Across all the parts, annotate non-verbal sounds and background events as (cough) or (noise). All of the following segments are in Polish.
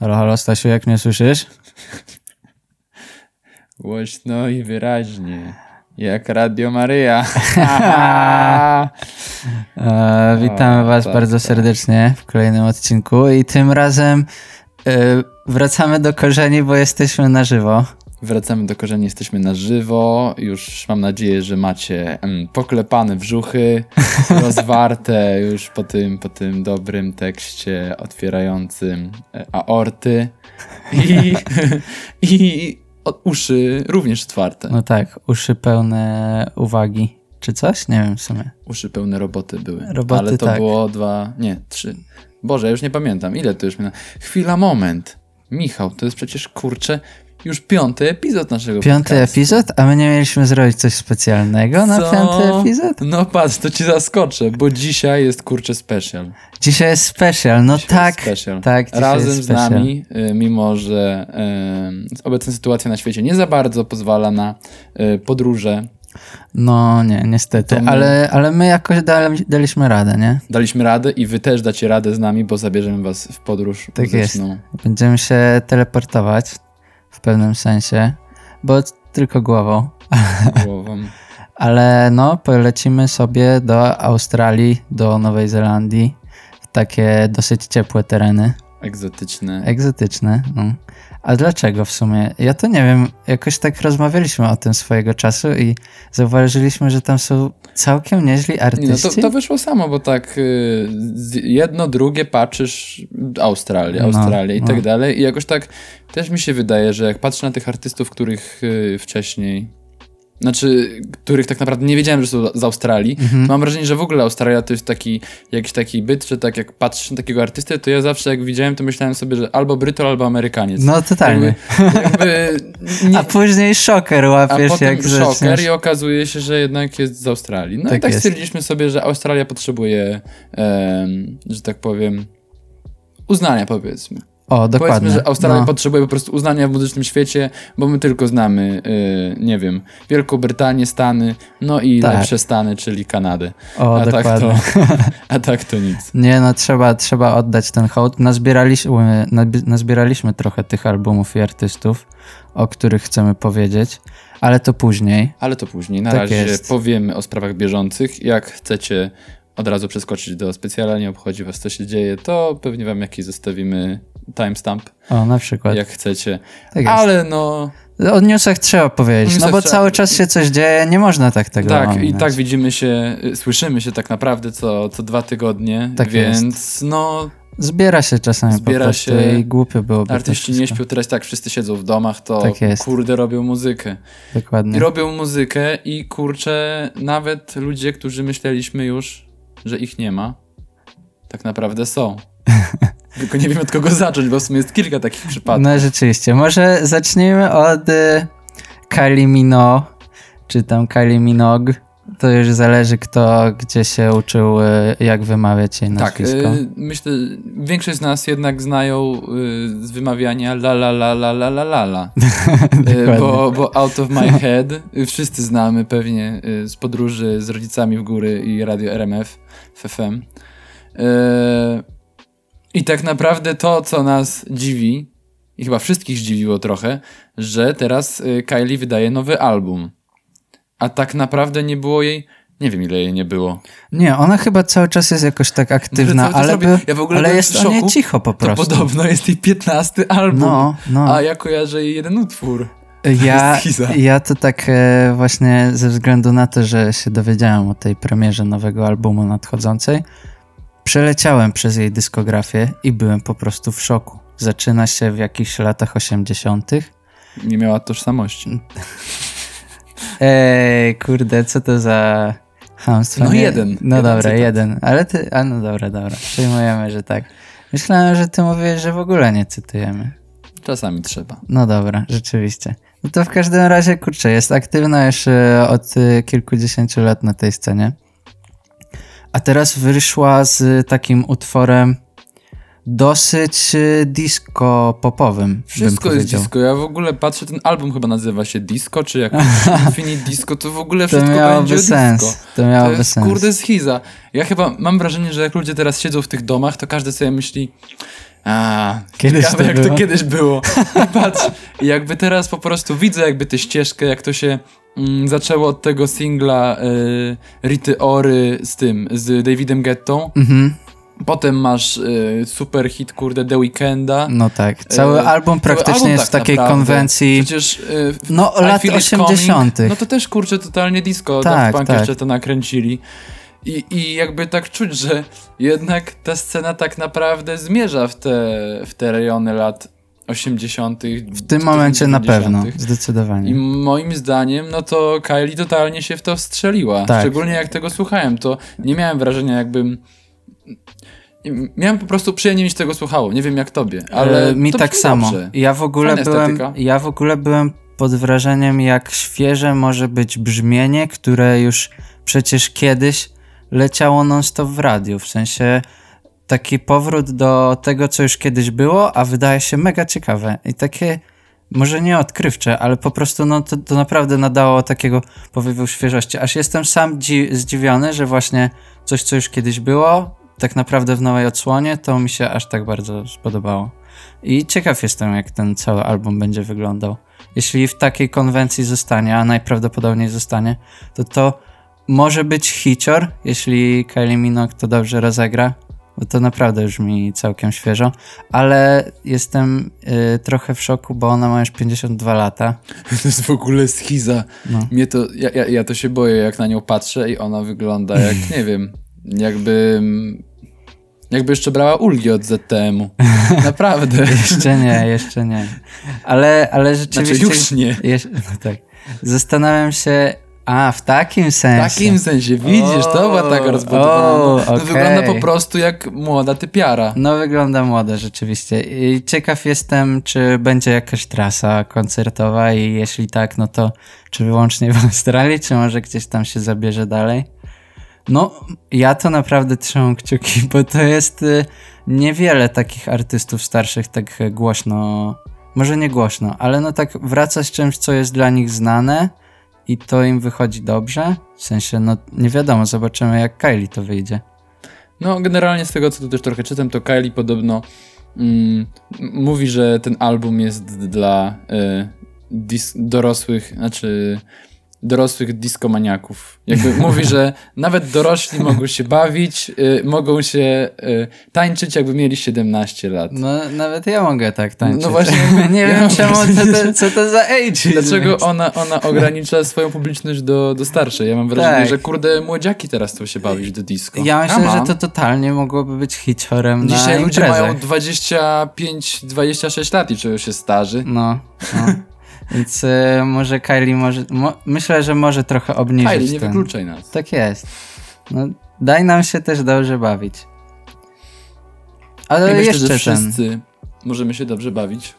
Halo, halo, Stasiu, jak mnie słyszysz? Głośno i wyraźnie. Jak Radio Maryja. (laughs) E, witamy O, Was tak, bardzo tak. serdecznie w kolejnym odcinku i tym razem e, wracamy do korzeni, bo jesteśmy na żywo. Wracamy do korzeni, jesteśmy na żywo. Już mam nadzieję, że macie mm, poklepane brzuchy, (laughs) rozwarte już po tym, po tym dobrym tekście otwierającym e, aorty i, (laughs) i uszy również otwarte. No tak, uszy pełne uwagi. Czy coś? Nie wiem w sumie. Uszy pełne roboty były. Roboty, Ale to tak. było dwa, nie, trzy. Boże, ja już nie pamiętam. Ile to już minęło? Chwila, moment. Michał, to jest przecież, kurczę, już piąty epizod naszego Piąty podcastu. epizod? A my nie mieliśmy zrobić coś specjalnego na Co? piąty epizod? No patrz, to ci zaskoczę, bo dzisiaj jest, kurczę, special. Dzisiaj jest special, no Dzisiaj tak. jest special. tak, Razem jest z nami, y, mimo że y, obecna sytuacja na świecie nie za bardzo pozwala na y, podróże, No nie, niestety, my- ale, ale my jakoś dali, daliśmy radę, nie? daliśmy radę i wy też dacie radę z nami, bo zabierzemy was w podróż Tak jest. muzyczną. Będziemy się teleportować w pewnym sensie, bo tylko głową. (laughs) Głową. Ale no, polecimy sobie do Australii, do Nowej Zelandii, w takie dosyć ciepłe tereny, Egzotyczne. egzotyczne. No. A dlaczego w sumie? Ja to nie wiem. Jakoś tak rozmawialiśmy o tym swojego czasu i zauważyliśmy, że tam są całkiem nieźli Nie, no artyści. to, to wyszło samo, bo tak y, jedno, drugie patrzysz Australia, No, Australia i no. tak dalej i jakoś tak też mi się wydaje, że jak patrzę na tych artystów, których y, wcześniej znaczy, których tak naprawdę nie wiedziałem, że są z Australii. Mhm. Mam wrażenie, że w ogóle Australia to jest taki jakiś taki byt, że tak jak patrzysz na takiego artystę, to ja zawsze jak widziałem, to myślałem sobie, że albo Brytol, albo Amerykaniec. No totalnie. Jakby, jakby (laughs) nie, A później szoker a łapiesz, potem jak szoker zaczniesz. i okazuje się, że jednak jest z Australii. No Tak i tak jest. stwierdziliśmy sobie, że Australia potrzebuje, em, że tak powiem, uznania powiedzmy. O, dokładnie. Powiedzmy, że Australia no. potrzebuje po prostu uznania w muzycznym świecie, bo my tylko znamy, y, nie wiem, Wielką Brytanię, Stany, no i Tak. lepsze Stany, czyli Kanadę. O, a, tak dokładnie. to, (laughs) a tak to nic. Nie, no trzeba, trzeba oddać ten hołd. Nazbieraliśmy, nazbieraliśmy trochę tych albumów i artystów, o których chcemy powiedzieć, ale to później. Ale to później. Na Tak razie jest. powiemy o sprawach bieżących. Jak chcecie od razu przeskoczyć do specjala, nie obchodzi was co się dzieje, to pewnie wam jakiś zostawimy timestamp, O, na przykład. jak chcecie. Tak jest. Ale no, O newsach trzeba powiedzieć, no newsach bo trzeba cały czas się coś dzieje, nie można tak tego tak, i ominąć. tak widzimy się, y, słyszymy się tak naprawdę co, co dwa tygodnie, Tak więc no, Zbiera się czasami Zbiera po prostu się. i głupio byłoby artyści nie śpią, teraz tak wszyscy siedzą w domach, to Tak jest. kurde robią muzykę. I Dokładnie. robią muzykę i kurczę, nawet ludzie, którzy myśleliśmy już, że ich nie ma, tak naprawdę są. (laughs) Tylko nie wiem od kogo zacząć, bo w sumie jest kilka takich przypadków. No rzeczywiście, może zacznijmy od y, Kylie czy tam Kylie Minogue. To już zależy kto, gdzie się uczył, y, jak wymawiać jej tak, nazwisko. y, myślę, większość z nas jednak znają y, z wymawiania la la la la la la la la. (laughs) Y, bo, bo out of my head y, wszyscy znamy pewnie y, z podróży z rodzicami w góry i radio RMF w FM. Y, I tak naprawdę to, co nas dziwi, i chyba wszystkich zdziwiło trochę, że teraz y, Kylie wydaje nowy album. A tak naprawdę nie było jej. Nie wiem, ile jej nie było. Nie, ona chyba cały czas jest jakoś tak aktywna, ale, robi- by, ja w ogóle ale jest w szoku. cicho po To prostu. podobno jest jej 15 album. No, no. A ja kojarzę jej jeden utwór. Ja, (laughs) ja to tak e, właśnie ze względu na to, że się dowiedziałem o tej premierze nowego albumu nadchodzącej, przeleciałem przez jej dyskografię i byłem po prostu w szoku. Zaczyna się w jakichś latach 80. Nie miała tożsamości. (laughs) Ej, kurde, co to za hamstwo? No Nie- jeden. No Jeden dobra, cytat. jeden. Ale ty, a no dobra, dobra. Przyjmujemy, że tak. Myślałem, że ty mówisz, że w ogóle nie cytujemy. Czasami trzeba. No dobra, rzeczywiście. No to w każdym razie, kurczę, jest aktywna już e, od e, kilkudziesięciu lat na tej scenie. A teraz wyszła z takim utworem dosyć e, disco-popowym. Wszystko bym jest disco. Ja w ogóle patrzę, ten album chyba nazywa się Disco, czy jak (laughs) Infinite Disco, to w ogóle To wszystko będzie miałoby o sens. disco. To To miałoby jest sens. kurde schiza. Ja chyba mam wrażenie, że jak ludzie teraz siedzą w tych domach, to każdy sobie myśli A, kiedyś ciekawe, to jak było? to kiedyś było. (laughs) I patrz, jakby teraz po prostu widzę jakby tę ścieżkę, jak to się mm, zaczęło od tego singla y, Rity Ory z tym, z Davidem Gettą. Mhm. Potem masz y, super hit, kurde, The Weekenda. No tak, cały y, album praktycznie album jest tak w takiej naprawdę. konwencji. Przecież y, no, lat 80. No to też, kurczę, totalnie disco. Tak, Daft tak. jeszcze to nakręcili. I, I jakby tak czuć, że jednak ta scena tak naprawdę zmierza w te, w te rejony lat 80. W tym momencie 90. na pewno, zdecydowanie. I moim zdaniem, no to Kylie totalnie się w to wstrzeliła. Tak. Szczególnie jak tego słuchałem, to nie miałem wrażenia, jakbym. Miałem po prostu przyjemnie mi się tego słuchało. Nie wiem jak tobie, ale. E, mi tak samo. Ja w ogóle byłem. Ja w ogóle byłem pod wrażeniem, jak świeże może być brzmienie, które już przecież kiedyś leciało non-stop w radiu. W sensie taki powrót do tego, co już kiedyś było, a wydaje się mega ciekawe. I takie, może nie odkrywcze, ale po prostu no, to, to naprawdę nadało takiego powiewu świeżości. Aż jestem sam zdziwiony, że właśnie coś, co już kiedyś było, tak naprawdę w nowej odsłonie, to mi się aż tak bardzo spodobało. I ciekaw jestem, jak ten cały album będzie wyglądał. Jeśli w takiej konwencji zostanie, a najprawdopodobniej zostanie, to to może być hicior, jeśli Kylie Minogue to dobrze rozegra, bo to naprawdę brzmi całkiem świeżo, ale jestem y, trochę w szoku, bo ona ma już 52 lata. (laughs) To jest w ogóle schiza. No. Mnie to, ja, ja, ja to się boję, jak na nią patrzę i ona wygląda jak, (laughs) nie wiem, jakby jakby jeszcze brała ulgi od ZTM-u. (laughs) Naprawdę. jeszcze nie, jeszcze nie. Ale, ale rzeczywiście... Znaczy już nie. no tak. Zastanawiam się, a, w takim sensie. W takim sensie, widzisz, o, to była taka rozbudowana. O, okay. no, wygląda po prostu jak młoda typiara. No wygląda młoda rzeczywiście. I ciekaw jestem, czy będzie jakaś trasa koncertowa i jeśli tak, no to czy wyłącznie w Australii, czy może gdzieś tam się zabierze dalej? No, ja to naprawdę trzymam kciuki, (laughs) bo to jest y, niewiele takich artystów starszych tak głośno, może nie głośno, ale no tak wraca z czymś, co jest dla nich znane, i to im wychodzi dobrze? W sensie, no nie wiadomo, zobaczymy jak Kylie to wyjdzie. No, generalnie z tego, co tu też trochę czytam, to Kylie podobno mm, mówi, że ten album jest dla y, dorosłych, znaczy dorosłych diskomaniaków. Jakby (laughs) mówi, że nawet dorośli mogą się bawić, y, mogą się y, tańczyć, jakby mieli 17 lat. No, nawet ja mogę tak tańczyć. No właśnie. (laughs) nie ja wiem czemu, co to, co to za age. Dlaczego ona, ona ogranicza swoją publiczność do, do starszej? Ja mam wrażenie, tak. że kurde, młodziaki teraz chcą się bawić do disco. Ja myślę, że to totalnie mogłoby być hitorem Dzisiaj ludzie mają 25-26 lat i czują się starzy. No, no. (laughs) Więc y, może Kylie może. Mo, myślę, że może trochę obniżyć. Kylie, nie ten. wykluczaj nas. Tak jest. No, daj nam się też dobrze bawić. Ale jeszcze myślę, że wszyscy możemy się dobrze bawić.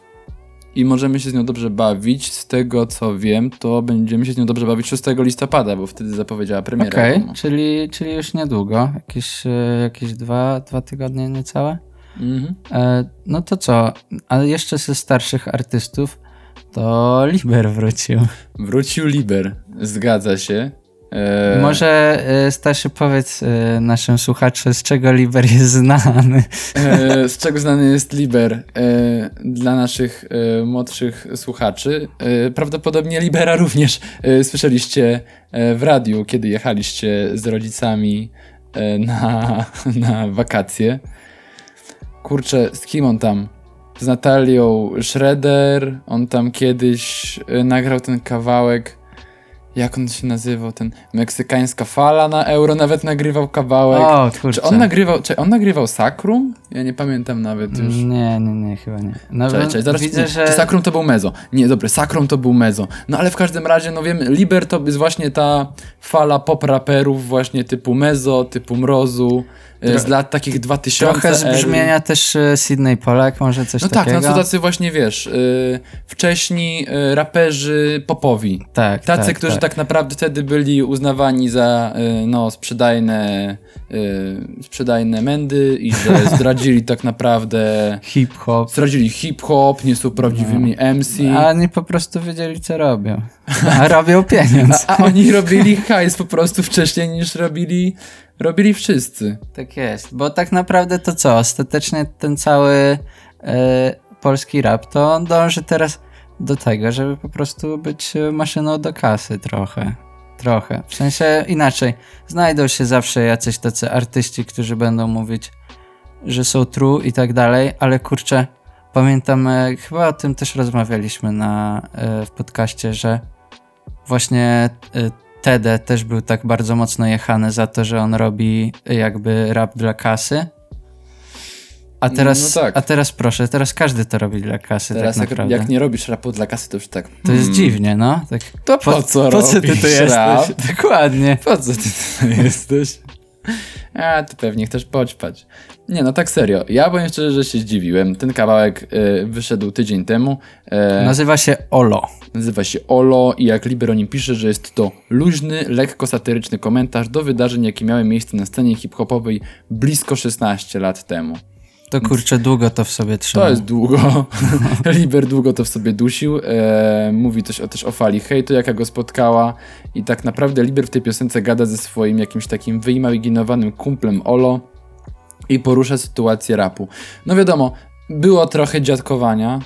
I możemy się z nią dobrze bawić. Z tego co wiem, to będziemy się z nią dobrze bawić 6 listopada, bo wtedy zapowiedziała premierę. Okej, okay, czyli, czyli już niedługo. Jakieś, e, jakieś dwa, dwa tygodnie niecałe. Mhm. E, no to co? Ale jeszcze ze starszych artystów to Liber wrócił. Wrócił Liber, zgadza się. E... Może e, Staszy powiedz e, naszym słuchaczom, z czego Liber jest znany. E, z czego znany jest Liber dla naszych młodszych słuchaczy. Prawdopodobnie Libera również słyszeliście w radiu, kiedy jechaliście z rodzicami na, na wakacje. Kurczę, z kim on tam? Z Natalią Schroeder. On tam kiedyś y, nagrał ten kawałek. Jak on się nazywał? Ten meksykańska fala na euro nawet nagrywał kawałek. O, kurczę. Czy on nagrywał, czy on nagrywał Sakrum? Ja nie pamiętam nawet już. Nie, nie, nie, chyba nie. No, czekaj, czekaj, zaraz widzę, że... Czy Sakrum to był Mezo? Nie, dobre, Sakrum to był Mezo. No ale w każdym razie, no wiem, Liber to jest właśnie ta fala pop raperów właśnie typu Mezo, typu Mrozu. E, z lat takich 2000. Trochę z brzmienia ery. też e, Sydney Polak, może coś no takiego. No tak, no to tacy właśnie, wiesz, yy, wcześni yy, raperzy popowi. Tak, Tacy, tak, którzy tak. tak naprawdę wtedy byli uznawani za yy, no, sprzedajne, sprzedajne mędy i że (laughs) zdradzili tak naprawdę hip-hop. Zdradzili hip-hop, nie są prawdziwymi no. MC. A oni po prostu wiedzieli, co robią. (laughs) A robią pieniądz. a, a oni robili hajs po prostu wcześniej niż robili Robili wszyscy. Tak jest, bo tak naprawdę to co? Ostatecznie ten cały e, polski rap to on dąży teraz do tego, żeby po prostu być maszyną do kasy trochę. Trochę. W sensie inaczej. Znajdą się zawsze jacyś tacy artyści, którzy będą mówić, że są true i tak dalej, ale kurczę, pamiętam, e, chyba o tym też rozmawialiśmy na, e, w podcaście, że właśnie e, Tede też był tak bardzo mocno jechany za to, że on robi jakby rap dla kasy. A No teraz, tak. a teraz proszę, teraz każdy to robi dla kasy Teraz tak jak, naprawdę. jak nie robisz rapu dla kasy, to już tak. To jest hmm, dziwnie, no. Tak, To po, co po co ty robisz tu jesteś? rap? Dokładnie. Po co ty tu jesteś? A, ty pewnie chcesz poćpać. Nie, no tak serio. Ja powiem szczerze, że się zdziwiłem. Ten kawałek y, wyszedł tydzień temu. E, Nazywa się Olo. Nazywa się Olo i jak Liber o nim pisze, że jest to luźny, lekko satyryczny komentarz do wydarzeń, jakie miały miejsce na scenie hip-hopowej blisko 16 lat temu. To kurczę, długo to w sobie trzyma. To jest długo. (laughs) Liber długo to w sobie dusił. E, mówi też też o fali hejtu, jaka go spotkała. I tak naprawdę Liber w tej piosence gada ze swoim jakimś takim wyimaginowanym kumplem Olo i porusza sytuację rapu. No wiadomo, było trochę dziadkowania.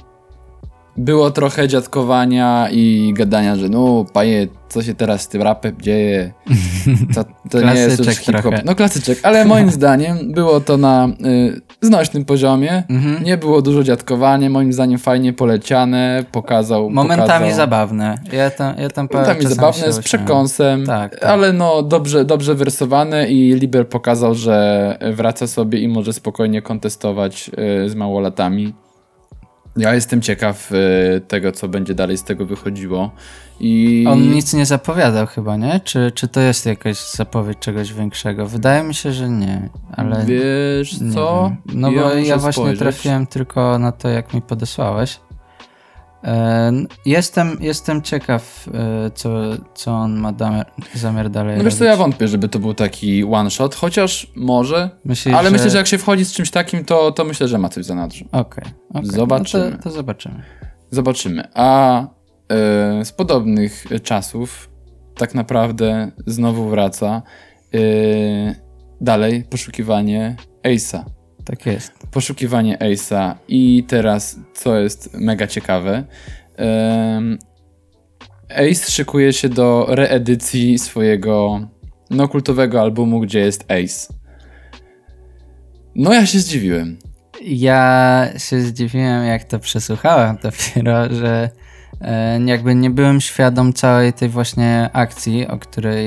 Było trochę dziadkowania i gadania, że no, panie, co się teraz z tym rapem dzieje? To, to nie jest już hip-hop. trochę. No klasyczek, ale moim (laughs) zdaniem było to na y, znośnym poziomie. Mhm. Nie było dużo dziadkowania, moim zdaniem fajnie poleciane, pokazał. Momentami pokazał. zabawne. Ja tam, ja tam Momentami zabawne, z przekąsem, Tak, tak. ale no dobrze, dobrze wersowane i Liber pokazał, że wraca sobie i może spokojnie kontestować y, z małolatami. Ja jestem ciekaw y, tego, co będzie dalej z tego wychodziło. I On nic nie zapowiadał chyba, nie? Czy, czy to jest jakaś zapowiedź czegoś większego? Wydaje mi się, że nie, ale wiesz co? wiem. No bo muszę ja właśnie spojrzeć. trafiłem tylko na to, jak mi podesłałeś. Jestem, jestem ciekaw, e, co, co on ma zamiar, zamiar dalej No wiesz co, ja wątpię, żeby to był taki one shot, chociaż może, Myślisz, ale myślę, że jak się wchodzi z czymś takim, to, to myślę, że ma coś za nadrzu. Okej, okej. Zobaczymy. No to, to zobaczymy. Zobaczymy. A e, z podobnych czasów tak naprawdę znowu wraca e, dalej poszukiwanie Ace'a. Tak jest. Poszukiwanie Ace'a i teraz, co jest mega ciekawe, Ace szykuje się do reedycji swojego no kultowego albumu, gdzie jest Ace. No ja się zdziwiłem. Ja się zdziwiłem, jak to przesłuchałem dopiero, że jakby nie byłem świadom całej tej właśnie akcji, o której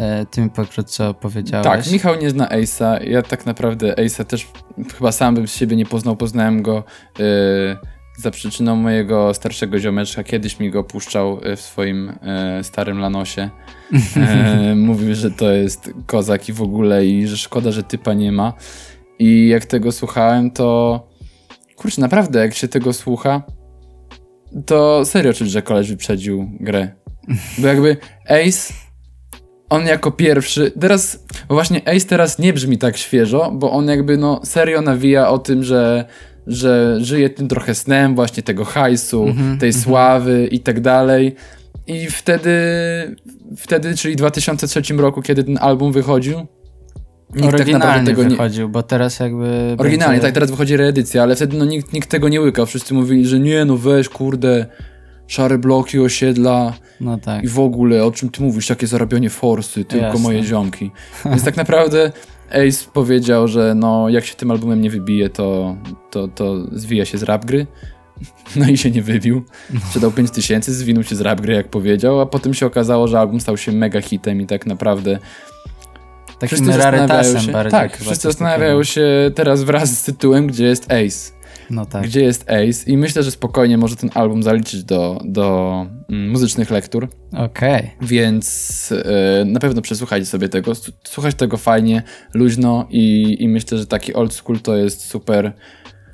e, e, ty mi pokrótce opowiedziałeś. Tak, Michał nie zna Ace'a. Ja tak naprawdę Ace'a też chyba sam bym z siebie nie poznał. Poznałem go yy, za przyczyną mojego starszego ziomeczka. Kiedyś mi go puszczał y, w swoim starym lanosie. E, (laughs) mówił, że to jest kozak i w ogóle i że szkoda, że typa nie ma. I jak tego słuchałem, to kurczę, naprawdę, jak się tego słucha, to serio czuć, że koleś wyprzedził grę. Bo jakby Ace on jako pierwszy, teraz, właśnie Ace teraz nie brzmi tak świeżo, bo on jakby no serio nawija o tym, że, że żyje tym trochę snem właśnie tego hajsu, Mhm, tej sławy i tak dalej. I wtedy, wtedy, czyli w 2003 roku, kiedy ten album wychodził, nikt tak naprawdę tego nie... wychodził, bo teraz jakby... Oryginalnie, będzie- tak, teraz wychodzi reedycja, ale wtedy no, nikt, nikt tego nie łykał. Wszyscy mówili, że nie, no weź, kurde, szare bloki, osiedla, No tak. i w ogóle, o czym ty mówisz, takie zarabianie forsy, tylko Jasne. moje ziomki. (laughs) Więc tak naprawdę Ace powiedział, że no, jak się tym albumem nie wybije, to, to, to zwija się z rap gry. (laughs) No i się nie wybił. Sprzedał 5 tysięcy, zwinął się z rap gry, jak powiedział, a potem się okazało, że album stał się mega hitem i tak naprawdę Takim zastanawiają rarytasem się, bardziej. Tak, wszyscy zastanawiają się teraz wraz z tytułem, gdzie jest Ace. No tak. Gdzie jest Ace? I myślę, że spokojnie może ten album zaliczyć do, do mm, muzycznych lektur. Okej. Więc e, na pewno przesłuchajcie sobie tego. Słuchać tego fajnie, luźno i, i myślę, że taki old school to jest super,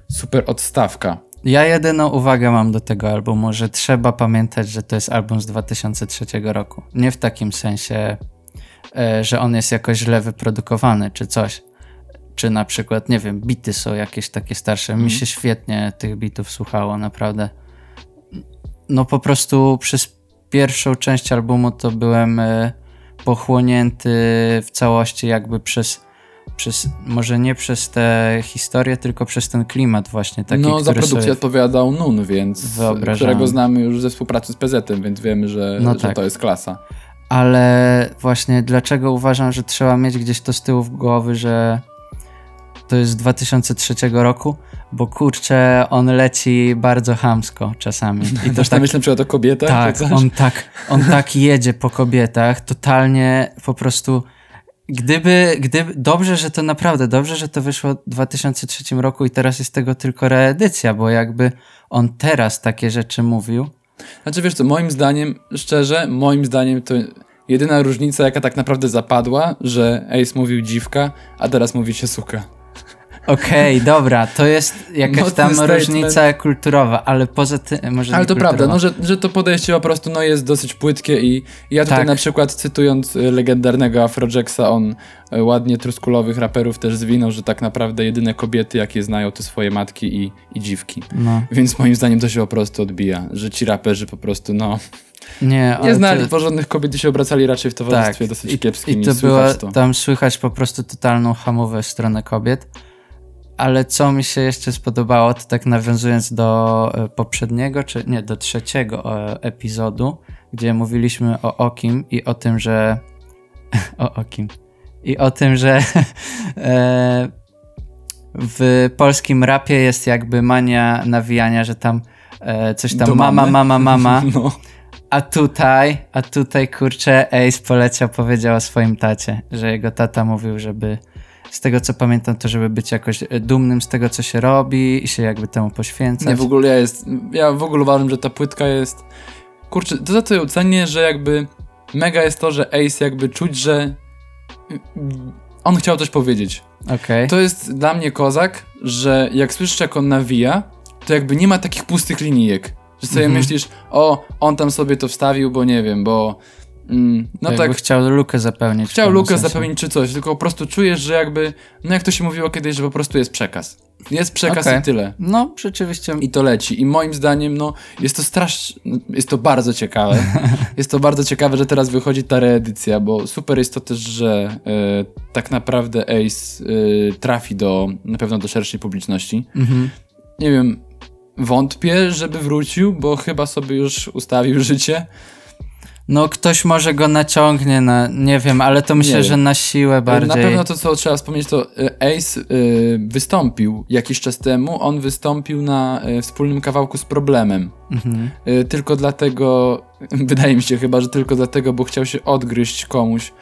super odstawka. Ja jedyną uwagę mam do tego albumu, że trzeba pamiętać, że to jest album z 2003 roku. Nie w takim sensie, e, że on jest jakoś źle wyprodukowany czy coś. Czy na przykład, nie wiem, bity są jakieś takie starsze. Mi Mhm. się świetnie tych bitów słuchało, naprawdę. No po prostu przez pierwszą część albumu to byłem e, pochłonięty w całości jakby przez, przez może nie przez tę historię, tylko przez ten klimat właśnie taki, No, za produkcję odpowiadał Nun, więc Wyobrażam. którego znamy już ze współpracy z PZ-em, więc wiemy, że, No że tak. to jest klasa. Ale właśnie dlaczego uważam, że trzeba mieć gdzieś to z tyłu w głowy, że to jest z 2003 roku, bo kurczę, on leci bardzo chamsko czasami. I to Też tak, na myśl na przykład o kobietach? tak, on tak, on tak jedzie po kobietach, totalnie po prostu Gdyby, gdyby, dobrze, że to naprawdę, dobrze, że to wyszło w 2003 roku i teraz jest tego tylko reedycja, bo jakby on teraz takie rzeczy mówił, Znaczy wiesz co, moim zdaniem, szczerze, moim zdaniem to jedyna różnica, jaka tak naprawdę zapadła, że Ace mówił dziwka, a teraz mówi się suka. Okej, dobra, to jest jakaś tam statement. różnica kulturowa, ale poza tym, może Ale to kulturowa. prawda, no, że, że to podejście po prostu no, jest dosyć płytkie i ja tutaj Tak. na przykład cytując y, legendarnego Afrojacksa, on y, ładnie truskulowych raperów też zwinął, że tak naprawdę jedyne kobiety, jakie znają, to swoje matki i, i dziwki. No, Więc moim zdaniem to się po prostu odbija, że ci raperzy po prostu no nie, (laughs) nie znali to, porządnych kobiet i się obracali raczej w towarzystwie tak, dosyć i, kiepskim i to słychać było, to. tam słychać po prostu totalną hamowę w stronę kobiet, ale co mi się jeszcze spodobało, to tak nawiązując do e, poprzedniego, czy nie, do trzeciego e, epizodu, gdzie mówiliśmy o Okim i o tym, że (laughs) o Okim i o tym, że (laughs) e, w polskim rapie jest jakby mania nawijania, że tam coś tam mama, mamy? mama, mama, (laughs) No. a tutaj, a tutaj kurczę Ace poleciał, powiedział o swoim tacie, że jego tata mówił, żeby z tego co pamiętam, to żeby być jakoś e, dumnym z tego, co się robi i się jakby temu poświęcać. Nie, w ogóle ja jest. Ja w ogóle uważam, że ta płytka jest. Kurczę, to za to ją cenię, że jakby mega jest to, że Ace jakby czuć, że on chciał coś powiedzieć. Okej. To jest dla mnie kozak, że jak słyszysz, jak on nawija, to jakby nie ma takich pustych linijek. Że sobie Mhm. myślisz, o, on tam sobie to wstawił, bo nie wiem, bo. Mm, no tak, chciał lukę zapełnić. chciał lukę sensie. zapełnić czy coś, tylko po prostu czujesz, że jakby. No jak to się mówiło kiedyś, że po prostu jest przekaz. Jest przekaz Okej. i tyle. No, rzeczywiście. I to leci. I moim zdaniem, no, jest to strasznie, jest to bardzo ciekawe. (laughs) jest to bardzo ciekawe, że teraz wychodzi ta reedycja, bo super jest to też, że e, tak naprawdę Ace e, trafi do, na pewno do szerszej publiczności. Mhm. Nie wiem, wątpię, żeby wrócił, bo chyba sobie już ustawił życie. No, ktoś może go naciągnie na, nie wiem, ale to myślę, że na siłę bardziej. Na pewno to, co trzeba wspomnieć, to e, Ace e, wystąpił jakiś czas temu. On wystąpił na e, wspólnym kawałku z Problemem. Mhm. Y, Tylko dlatego, (laughs) wydaje mi się chyba, że tylko dlatego, bo chciał się odgryźć komuś.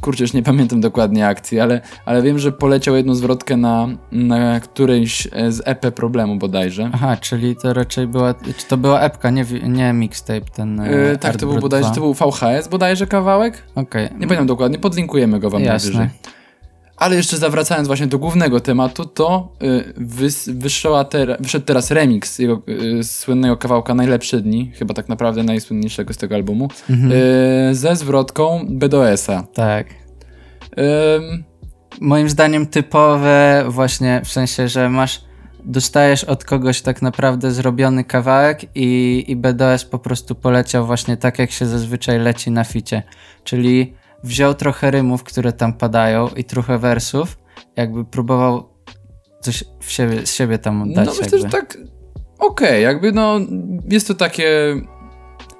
Kurczę, już nie pamiętam dokładnie akcji, ale, ale wiem, że poleciał jedną zwrotkę na, na którejś e, z EP problemu bodajże. Aha, czyli to raczej była, czy to była epka, nie, nie mixtape ten E, tak, to był bodajże, 2. to był VHS bodajże kawałek? Okej. Nie pamiętam dokładnie, podlinkujemy go wam Jasne. najwyżej. Ale jeszcze zawracając właśnie do głównego tematu, to y, wys, ter, wyszedł teraz remix jego y, słynnego kawałka Najlepsze Dni, chyba tak naprawdę najsłynniejszego z tego albumu, Mhm. y, ze zwrotką BDOS-a. Tak. Ym, Moim zdaniem typowe właśnie w sensie, że masz dostajesz od kogoś tak naprawdę zrobiony kawałek i, i BDS po prostu poleciał właśnie tak, jak się zazwyczaj leci na ficie. Czyli wziął trochę rymów, które tam padają i trochę wersów, jakby próbował coś w siebie, z siebie tam no dać. myślę, jakby. że tak okej, jakby no jest to takie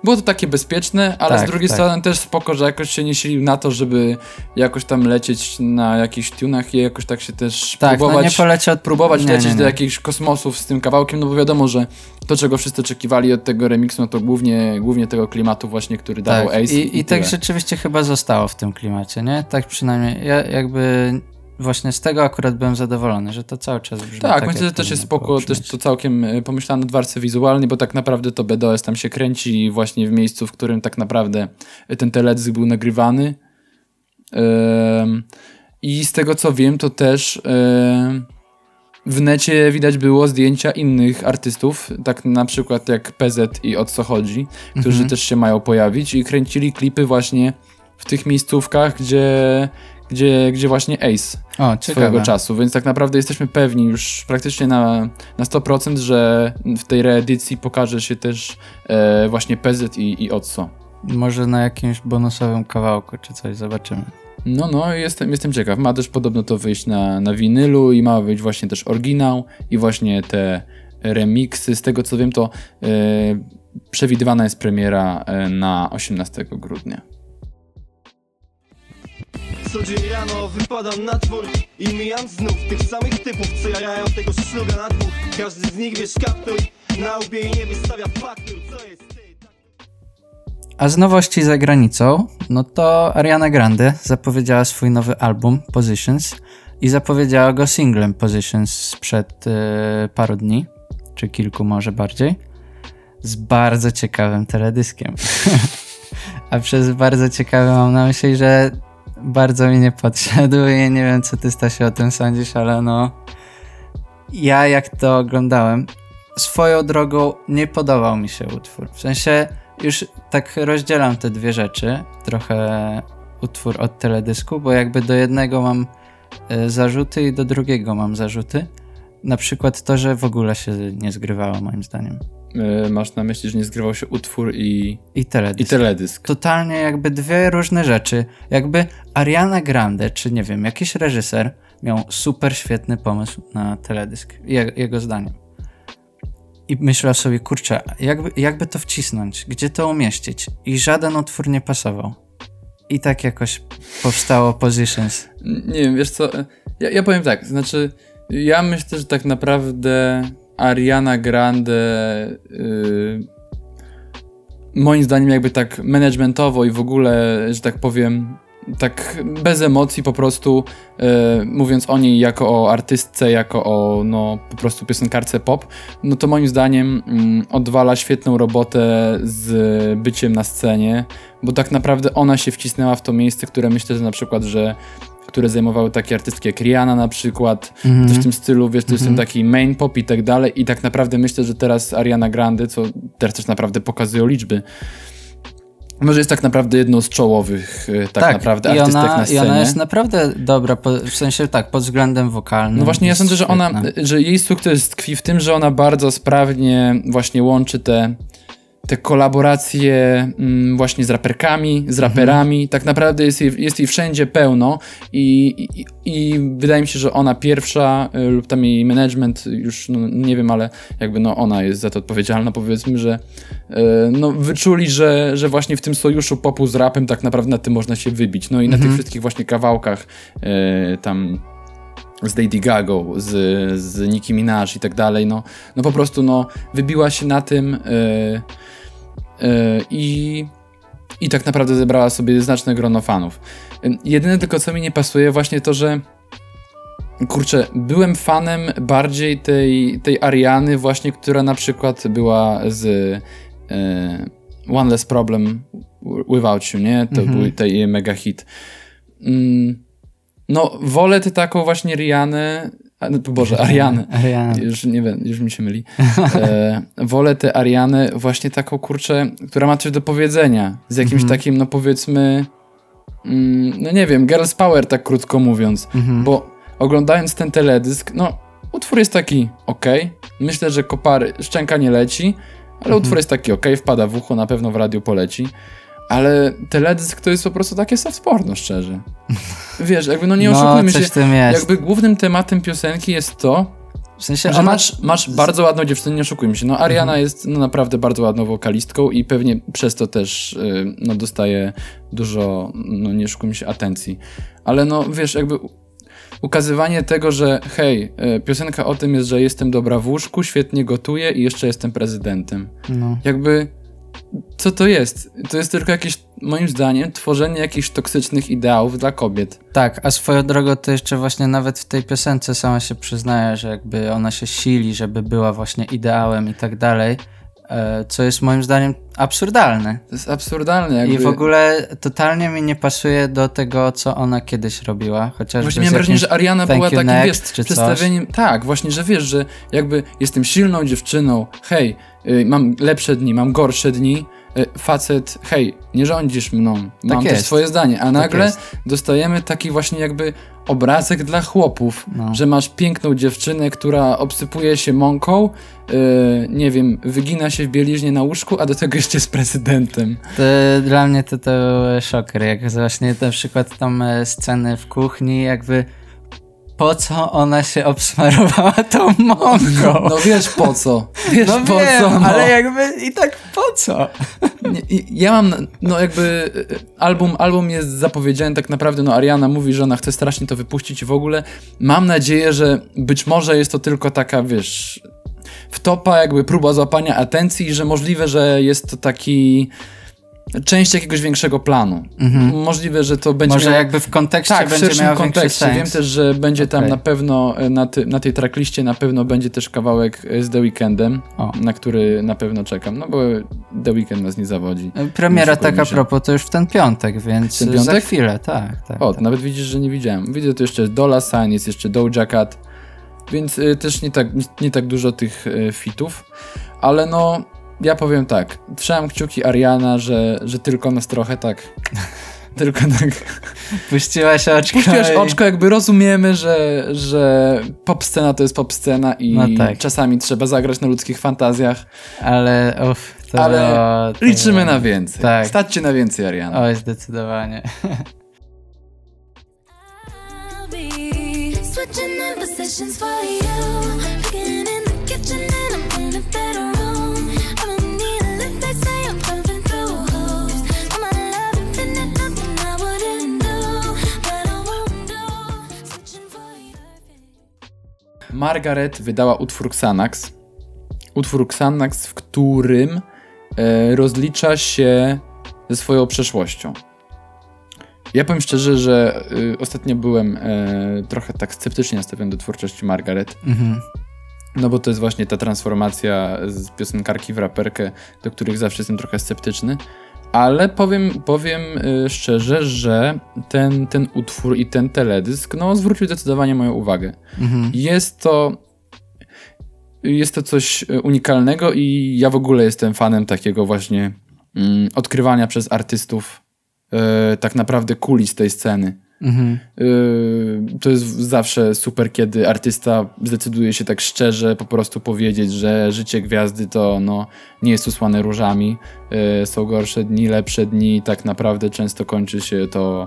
było to takie bezpieczne, ale Tak, z drugiej tak. strony też spoko, że jakoś się nie silił na to, żeby jakoś tam lecieć na jakichś tunach i jakoś tak się też tak, no próbować nie poleciał próbować nie, lecieć nie, do nie. jakichś kosmosów z tym kawałkiem, no bo wiadomo, że to, czego wszyscy oczekiwali od tego remiksu, no to głównie, głównie tego klimatu właśnie, który dawał Tak, Ace. i, i tak tyle. rzeczywiście chyba zostało w tym klimacie, nie? Tak przynajmniej, ja jakby właśnie z tego akurat byłem zadowolony, że to cały czas brzmi Tak, tak myślę, że też jest spoko, też to całkiem e, pomyślane w warstwie wizualnej, bo tak naprawdę to BDOS tam się kręci właśnie w miejscu, w którym tak naprawdę ten teledysk był nagrywany. I z tego co wiem, to też w necie widać było zdjęcia innych artystów, tak na przykład jak PZ i O co chodzi, którzy Mhm. też się mają pojawić i kręcili klipy właśnie w tych miejscówkach, gdzie, gdzie, gdzie właśnie Ace O, swojego czasu, więc tak naprawdę jesteśmy pewni już praktycznie na, na 100%, że w tej reedycji pokaże się też e, właśnie PZ i, i Otso. Może na jakimś bonusowym kawałku czy coś, zobaczymy. No, no, jestem, jestem ciekaw. Ma też podobno to wyjść na, na winylu i ma wyjść właśnie też oryginał i właśnie te remiksy. Z tego co wiem, to yy, przewidywana jest premiera yy, na 18 grudnia. Co dzień rano wypadam na i mijam znów tych samych typów, co jarają tego na dwóch. Każdy z nich wiesz kaptur, na łbie i nie wystawia faktur, co jest a z nowości za granicą, no to Ariana Grande zapowiedziała swój nowy album Positions i zapowiedziała go singlem Positions sprzed yy, paru dni, czy kilku może bardziej, z bardzo ciekawym teledyskiem. (laughs) A przez bardzo ciekawy mam na myśli, że bardzo mi nie podszedł i nie wiem, co ty Stasiu o tym sądzisz, ale no ja jak to oglądałem, swoją drogą nie podobał mi się utwór. W sensie już tak rozdzielam te dwie rzeczy, trochę utwór od teledysku, bo jakby do jednego mam e, zarzuty i do drugiego mam zarzuty. Na przykład to, że w ogóle się nie zgrywało moim zdaniem. Yy, masz na myśli, że nie zgrywał się utwór i... I teledysk. I teledysk. Totalnie jakby dwie różne rzeczy. Jakby Ariana Grande, czy nie wiem, jakiś reżyser miał super świetny pomysł na teledysk. Je jego zdaniem i myślał sobie, kurczę, jakby, jakby to wcisnąć, gdzie to umieścić? I żaden utwór nie pasował. I tak jakoś powstało Positions. Nie wiem, wiesz co, ja, ja powiem tak, znaczy, ja myślę, że tak naprawdę Ariana Grande yy, moim zdaniem jakby tak managementowo i w ogóle, że tak powiem, tak bez emocji po prostu, e, mówiąc o niej jako o artystce, jako o no, po prostu piosenkarce pop, no to moim zdaniem mm, odwala świetną robotę z byciem na scenie, bo tak naprawdę ona się wcisnęła w to miejsce, które myślę, że na przykład, że które zajmowały takie artystki jak Rihanna na przykład, mm -hmm. coś w tym stylu, wiesz, to jest ten mhm. taki main pop i tak dalej i tak naprawdę myślę, że teraz Ariana Grande, co teraz też naprawdę pokazują liczby, może jest tak naprawdę jedną z czołowych e, tak, tak naprawdę artystek ona, na scenie. I ona jest naprawdę dobra, w sensie tak, pod względem wokalnym. No właśnie, ja sądzę, że ona, że jej sukces tkwi w tym, że ona bardzo sprawnie właśnie łączy te te kolaboracje mm, właśnie z raperkami, z raperami, mhm. tak naprawdę jest jej, jest jej wszędzie pełno i, i, i, wydaje mi się, że ona pierwsza y, lub tam jej management, już no, nie wiem, ale jakby no ona jest za to odpowiedzialna, powiedzmy, że y, no wyczuli, że, że właśnie w tym sojuszu popu z rapem tak naprawdę na tym można się wybić. No i na tych mhm. wszystkich właśnie kawałkach y, tam z Lady Gaga, z, z Nicki Minaj i tak dalej, no, no po prostu no, wybiła się na tym yy, yy, i, i tak naprawdę zebrała sobie znaczne grono fanów. Jedyne tylko co mi nie pasuje właśnie to, że kurczę, byłem fanem bardziej tej, tej Ariany właśnie, która na przykład była z yy, One Less Problem Without You, nie? To mhm. był tej mega hit. Mm, no, wolę ty taką właśnie Rianę, no, Boże, Arianę. Ariane. Już nie wiem, już mi się myli. E, wolę tę Arianę właśnie taką, kurczę, która ma coś do powiedzenia. Z jakimś -hmm. takim, no powiedzmy, mm, no nie wiem, girls power, tak krótko mówiąc. -hmm. Bo oglądając ten teledysk, no, utwór jest taki ok. Myślę, że kopary, szczęka nie leci, ale -hmm. utwór jest taki ok, wpada w ucho, na pewno w radiu poleci. Ale teledysk to jest po prostu takie soft porno, szczerze. Wiesz, jakby no nie no, oszukujmy się. Tym jest. Jakby głównym tematem piosenki jest to, w sensie, że masz, masz bardzo ładną dziewczynę, nie oszukujmy się. No Ariana mhm. jest no, naprawdę bardzo ładną wokalistką i pewnie przez to też yy, no, dostaje dużo, no nie oszukujmy się, atencji. Ale no wiesz, jakby ukazywanie tego, że hej, yy, piosenka o tym jest, że jestem dobra w łóżku, świetnie gotuję i jeszcze jestem prezydentem. No. Jakby co to jest? To jest tylko jakieś, moim zdaniem, tworzenie jakichś toksycznych ideałów dla kobiet. Tak, a swoją drogą to jeszcze właśnie nawet w tej piosence sama się przyznaje, że jakby ona się sili, żeby była właśnie ideałem i tak dalej. E, co jest moim zdaniem absurdalne. To jest absurdalne. Jakby... I w ogóle totalnie mi nie pasuje do tego, co ona kiedyś robiła. Chociaż właśnie miałem wrażenie, że Ariana była takim next, wiesz, przedstawieniem. Coś. Tak, właśnie, że wiesz, że jakby jestem silną dziewczyną, hej, mam lepsze dni, mam gorsze dni, y, facet, hej, nie rządzisz mną, mam tak też swoje zdanie, a tak nagle dostajemy taki właśnie jakby obrazek dla chłopów, no. że masz piękną dziewczynę, która obsypuje się mąką, yy, nie wiem, wygina się w bieliźnie na łóżku, a do tego jeszcze jest prezydentem. To, dla mnie to, to był szoker, jak właśnie na przykład tam e, sceny w kuchni, jakby po co ona się obsmarowała tą mąką? No, no wiesz po co. Wiesz no po wiem, co. No. ale jakby i tak po co? Ja mam, no jakby e, album, album jest zapowiedziany tak naprawdę, no Ariana mówi, że ona chce strasznie to wypuścić i w ogóle mam nadzieję, że być może jest to tylko taka, wiesz, wtopa jakby próba złapania atencji, że możliwe, że jest to taki część jakiegoś większego planu. Mhm. Możliwe, że to będzie. Może miało... jakby w kontekście tak, będzie w szerszym kontekście. Wiem też, że będzie okay. tam na pewno e, na, ty, na tej trackliście na pewno będzie też kawałek e, z The Weekendem, o. na który na pewno czekam, no bo The Weekend nas nie zawodzi. E, premiera taka propos to już w ten piątek, więc ten piątek? za chwilę, tak. tak o, tak. nawet widzisz, że nie widziałem. Widzę tu jeszcze Dola Sign, jest jeszcze Doja Cat, więc y, też nie tak, nie tak dużo tych y, fitów, ale no ja powiem tak, trzymam kciuki Ariana, że, że tylko nas trochę tak... (laughs) tylko tak... (laughs) Puściłaś oczko. Puściłaś oczko, jakby rozumiemy, że, że pop scena to jest pop scena i no tak. czasami trzeba zagrać na ludzkich fantazjach. Ale uff, to Ale to liczymy na więcej. Tak. Staćcie na więcej, Ariana. Oj, zdecydowanie. (laughs) for you. Margaret wydała utwór Xanax. Utwór Xanax, w którym e, rozlicza się ze swoją przeszłością. Ja powiem szczerze, że y, ostatnio byłem e, trochę tak sceptycznie nastawiony do twórczości Margaret. Mhm. No bo to jest właśnie ta transformacja z piosenkarki w raperkę, do których zawsze jestem trochę sceptyczny. Ale powiem, powiem y, szczerze, że ten, ten utwór i ten teledysk no, zwrócił zdecydowanie moją uwagę. Mhm. Jest to jest to coś y, unikalnego i ja w ogóle jestem fanem takiego właśnie mm, odkrywania przez artystów y, tak naprawdę kulis tej sceny. Mhm. Yy, to jest zawsze super, kiedy artysta zdecyduje się tak szczerze po prostu powiedzieć, że życie gwiazdy to no, nie jest usłane różami. Yy, są gorsze dni, lepsze dni. Tak naprawdę często kończy się to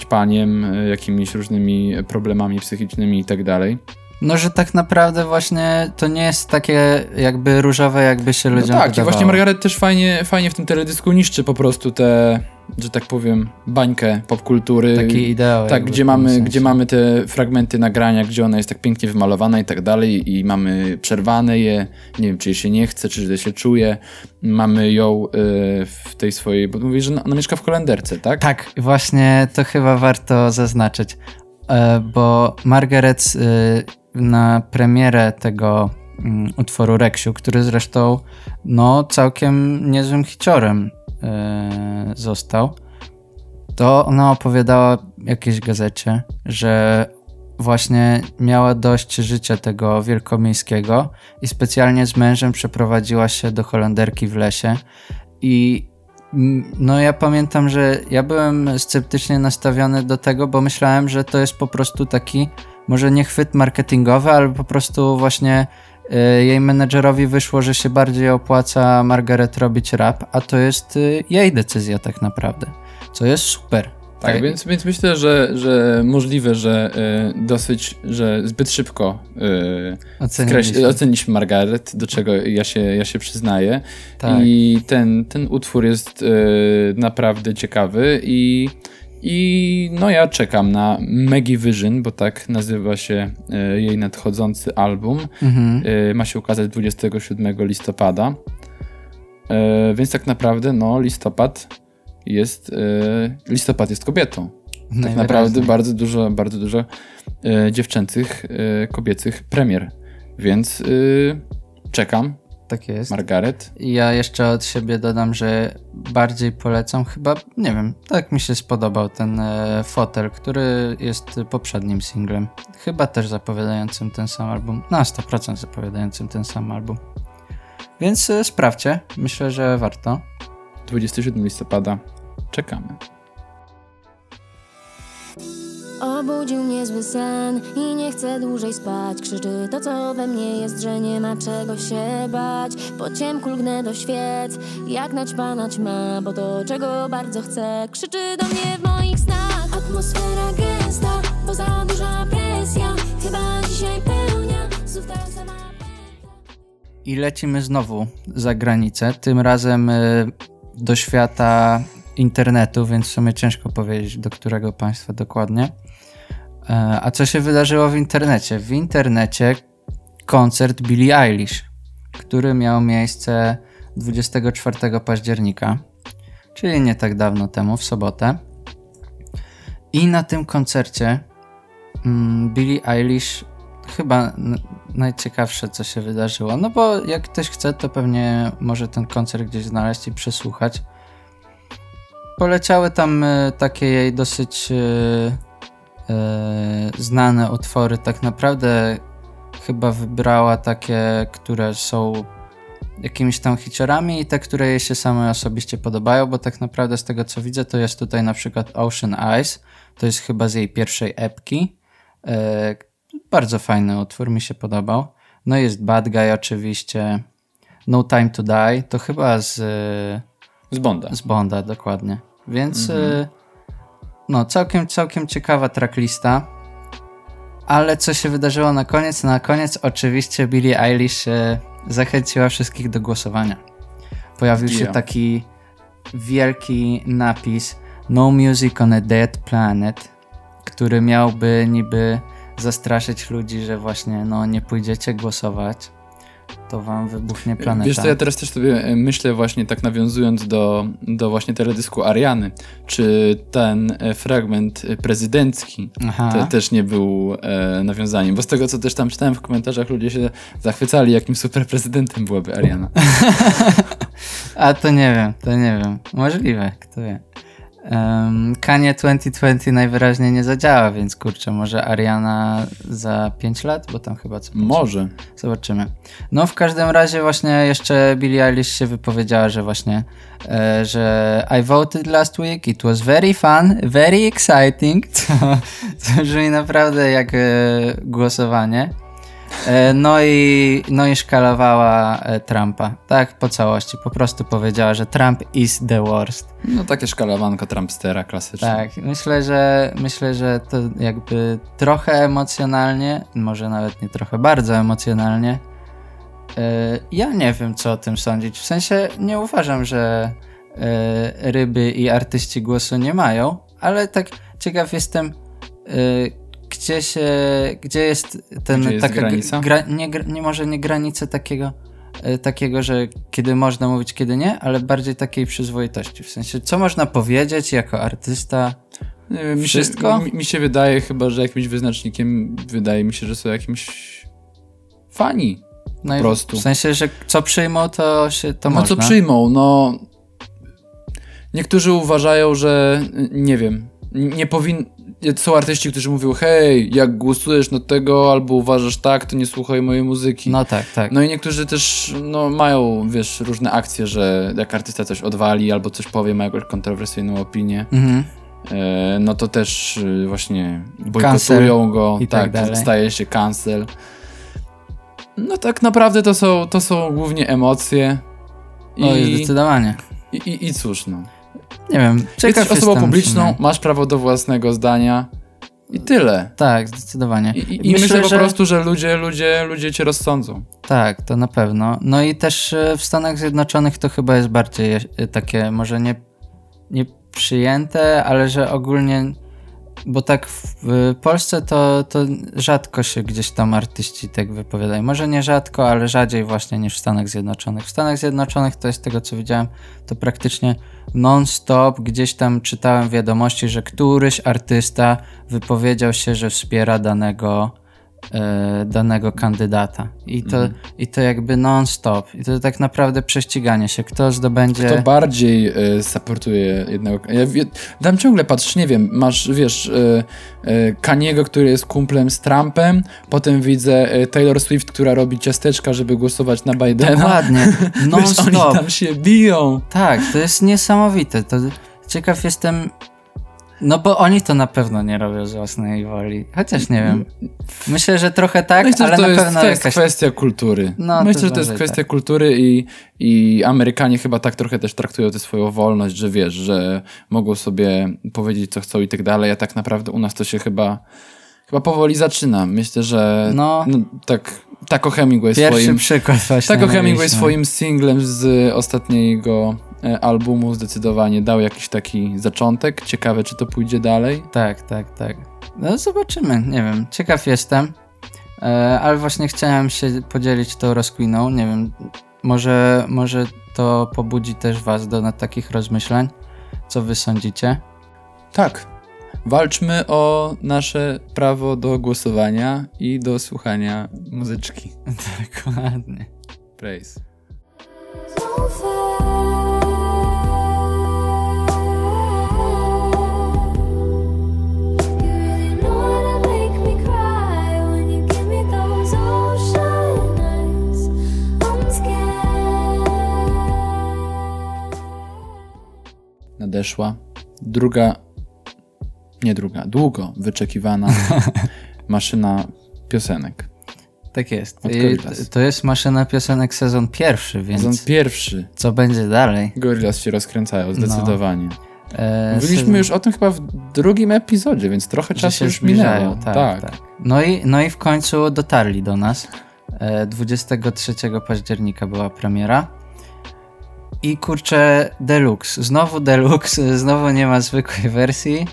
ćpaniem, yy, jakimiś różnymi problemami psychicznymi i tak dalej. No, że tak naprawdę właśnie to nie jest takie jakby różowe, jakby się no ludziom no tak, wydawało. i właśnie Margaret też fajnie, fajnie w tym teledysku niszczy po prostu te, że tak powiem, bańkę popkultury. Taki ideał. Tak, gdzie mamy, gdzie mamy te fragmenty nagrania, gdzie ona jest tak pięknie wymalowana i tak dalej i mamy przerwane je, nie wiem, czy jej się nie chce, czy źle się czuje. Mamy ją y, w tej swojej, bo mówisz, że ona mieszka w kolenderce, tak? Tak, właśnie to chyba warto zaznaczyć, e, bo Margaret y, na premierę tego um, utworu Reksiu, który zresztą no całkiem niezłym hiciorem yy, został, to ona opowiadała jakiejś gazecie, że właśnie miała dość życia tego wielkomiejskiego i specjalnie z mężem przeprowadziła się do Holenderki w lesie. I no ja pamiętam, że ja byłem sceptycznie nastawiony do tego, bo myślałem, że to jest po prostu taki może nie chwyt marketingowy, ale po prostu właśnie y, jej menedżerowi wyszło, że się bardziej opłaca Margaret robić rap, a to jest y, jej decyzja tak naprawdę, co jest super. Tak, tak, Więc, więc myślę, że, że możliwe, że y, dosyć, że zbyt szybko y, oceniliśmy. oceniliśmy Margaret, do czego ja się, ja się przyznaję. Tak. I ten, ten utwór jest y, naprawdę ciekawy i i no ja czekam na Maggie Vision, bo tak nazywa się e, jej nadchodzący album. Mhm. E, ma się ukazać 27 listopada. E, więc tak naprawdę no listopad jest listopad jest kobietą. Tak naprawdę bardzo dużo, bardzo dużo dziewczęcych, kobiecych premier. Więc czekam tak jest. Margaret. I ja jeszcze od siebie dodam, że bardziej polecam chyba, nie wiem, tak mi się spodobał ten e, fotel, który jest poprzednim singlem. Chyba też zapowiadającym ten sam album. Na 100% zapowiadającym ten sam album. Więc e, sprawdźcie. Myślę, że warto. 27 listopada. Czekamy. Obudził niezły sen I nie chcę dłużej spać. Krzyczy to co we mnie jest, że nie ma czego się bać. Po ciemku lgnę do świec Jak naćpana ćma Bo to czego bardzo chcę. Krzyczy do mnie w moich snach. Atmosfera gęsta Bo za duża presja. Chyba dzisiaj pełnia Znów ta sama I lecimy znowu za granicę, tym razem y, do świata internetu, więc w sumie ciężko powiedzieć, do którego państwa dokładnie. E, a co się wydarzyło w internecie? W internecie koncert Billie Eilish, który miał miejsce 24 października, czyli nie tak dawno temu, w sobotę. I na tym koncercie mm, Billie Eilish chyba najciekawsze, co się wydarzyło. No bo jak ktoś chce, to pewnie może ten koncert gdzieś znaleźć i przesłuchać. Poleciały tam e, takie jej dosyć e, e, znane utwory. Tak naprawdę chyba wybrała takie, które są jakimiś tam hiciorami i te, które jej się same osobiście podobają, bo tak naprawdę z tego co widzę, to jest tutaj na przykład Ocean Eyes. To jest chyba z jej pierwszej epki. Bardzo fajny utwór, mi się podobał. No jest Bad Guy oczywiście. No Time to Die, to chyba z, Z Bonda. z Bonda dokładnie. Więc y, no całkiem, całkiem ciekawa tracklista. Ale co się wydarzyło na koniec? Na koniec oczywiście Billie Eilish y, zachęciła wszystkich do głosowania. Pojawił się taki wielki napis No Music on a Dead Planet, który miałby niby zastraszyć ludzi, że właśnie no nie pójdziecie głosować, to wam wybuchnie planeta. Wiesz co, ja teraz też sobie e, myślę właśnie tak nawiązując do, do właśnie teledysku Ariany, czy ten e, fragment e, prezydencki te, też nie był e, nawiązaniem, bo z tego co też tam czytałem w komentarzach ludzie się zachwycali, jakim super prezydentem byłaby Ariana. (laughs) A to nie wiem, to nie wiem. Możliwe, kto wie. Um, Kanie 2020 najwyraźniej nie zadziała, więc kurczę, może Ariana za 5 lat, bo tam chyba co Może. Zobaczymy. No w każdym razie właśnie jeszcze Billie Eilish się wypowiedziała, że właśnie, e, że I voted last week, it was very fun, very exciting, (laughs) co, co brzmi naprawdę jak e, głosowanie. E, no i, no i szkalowała e, Trumpa, tak po całości, po prostu powiedziała, że Trump is the worst. No takie szkalowanko Trumpstera klasyczne. Tak, myślę, że myślę, że to jakby trochę emocjonalnie, może nawet nie trochę, bardzo emocjonalnie. Yy, Ja nie wiem, co o tym sądzić. W sensie nie uważam, że ryby i artyści głosu nie mają, ale tak ciekaw jestem, gdzie się, gdzie jest ten Gdzie jest taka granica? Gra, nie, nie może nie granicy takiego yy, takiego, że kiedy można mówić, kiedy nie, ale bardziej takiej przyzwoitości. W sensie, co można powiedzieć jako artysta? Wiem, mi Wszystko? Się, mi, mi się wydaje chyba, że jakimś wyznacznikiem wydaje mi się, że są jakimś fani. No i prostu. W sensie, że co przyjmą, to się to no można. co przyjmą, no... Niektórzy uważają, że nie wiem, nie powin... Są artyści, którzy mówią, hej, jak głosujesz na tego albo uważasz tak, to nie słuchaj mojej muzyki. No tak, tak. No i niektórzy też no, mają, wiesz, różne akcje, że jak artysta coś odwali albo coś powie, ma jakąś kontrowersyjną opinię, Mhm. e, no to też y, właśnie bojkotują go, i tak tak, staje się cancel. No tak naprawdę to są, to są głównie emocje. I, zdecydowanie. i, i, I cóż, no. Nie wiem, Jesteś osobą publiczną, masz prawo do własnego zdania i tyle. Tak, zdecydowanie. I, i, i myślę, po prostu, że ludzie, ludzie, ludzie cię rozsądzą. Tak, to na pewno. No i też e, w Stanach Zjednoczonych to chyba jest bardziej e, takie, może nie, nie przyjęte, ale że ogólnie, bo tak w Polsce to, to rzadko się gdzieś tam artyści tak wypowiadają. Może nie rzadko, ale rzadziej właśnie niż w Stanach Zjednoczonych. W Stanach Zjednoczonych to jest tego co widziałem, to praktycznie non-stop gdzieś tam czytałem wiadomości, że któryś artysta wypowiedział się, że wspiera danego danego kandydata. I to, I to jakby non-stop. I to tak naprawdę prześciganie się. Kto zdobędzie... Kto bardziej y, supportuje jednego. Ja wie, tam ciągle patrzysz, nie wiem, masz, wiesz, y, y, Kaniego, który jest kumplem z Trumpem, potem widzę y, Taylor Swift, która robi ciasteczka, żeby głosować na Bidena. Dokładnie. (laughs) Wiesz, oni Non-stop. tam się biją. Tak, to jest niesamowite. To ciekaw jestem, No bo oni to na pewno nie robią z własnej woli. Chociaż nie wiem. Myślę, że trochę tak, Myślę, ale to na jest, pewno to jest jakaś... kwestia kultury. No, Myślę, że to jest kwestia tak. kultury i, i Amerykanie chyba tak trochę też traktują tę swoją wolność, że wiesz, że mogą sobie powiedzieć, co chcą i tak dalej, a tak naprawdę u nas to się chyba chyba powoli zaczyna. Myślę, że No. no, tak Taco Hemingway Pierwszy swoim... przykład właśnie. Taco Hemingway swoim singlem z ostatniego e, albumu zdecydowanie dał jakiś taki zaczątek. Ciekawe, czy to pójdzie dalej. Tak, tak, tak. No zobaczymy, nie wiem. Ciekaw jestem. E, ale właśnie chciałem się podzielić tą rozkwiną. Nie wiem, może, może to pobudzi też was do takich rozmyślań. Co wy sądzicie? Tak. Walczmy o nasze prawo do głosowania i do słuchania muzyczki. (laughs) Dokładnie. Praise. Nadeszła druga, nie druga, długo wyczekiwana (laughs) maszyna piosenek. Tak jest. To jest maszyna piosenek sezon pierwszy, więc Sezon pierwszy. co będzie dalej? Gorillaz się rozkręcają, zdecydowanie. E, Mówiliśmy sezon- już o tym chyba w drugim epizodzie, więc trochę czasu się już zbliżają, minęło. Tak, tak. tak. No, i, no i w końcu dotarli do nas. E, 23 października była premiera. I kurczę, Deluxe. Znowu Deluxe, (laughs) znowu nie ma zwykłej wersji.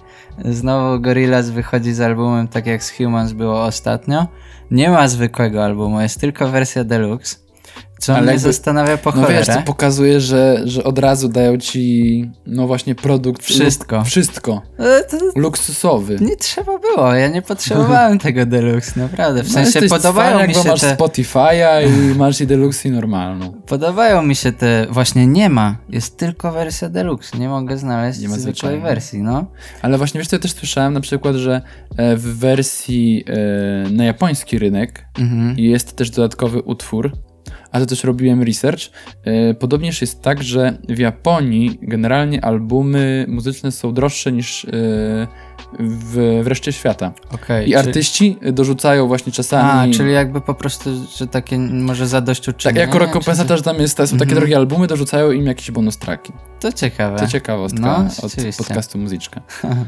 Znowu Gorillaz wychodzi z albumem tak jak z Humans było ostatnio. Nie ma zwykłego albumu, jest tylko wersja Deluxe. Co Ale mnie jakby- zastanawia po No wiesz, to pokazuje, że, że od razu dają ci, no właśnie, produkt. Wszystko. Luk, wszystko. To Luksusowy. nie trzeba było, ja nie potrzebowałem (laughs) tego Deluxe, naprawdę. W No, sensie podobają cwaniak, mi się masz te... Spotify'a i (laughs) masz i Deluxe i normalną. Podobają mi się te. Właśnie nie ma. Jest tylko wersja deluxe. Nie mogę znaleźć Nie ma zwykłej wersji, no. Ale właśnie wiesz co, ja też słyszałem na przykład, że e, w wersji e, na japoński rynek Mhm. jest też dodatkowy utwór, a to też robiłem research. E, Podobnież jest tak, że w Japonii generalnie albumy muzyczne są droższe niż e, w, w reszcie świata. Okej. I czy- artyści dorzucają właśnie czasami... A, czyli jakby po prostu, że takie może tak, zadośćuczynienie. jako rekompensata, że tam jest, są takie Mhm. drogie albumy, dorzucają im jakieś bonus traki. To ciekawe. To ciekawostka No, od podcastu Muzyczka.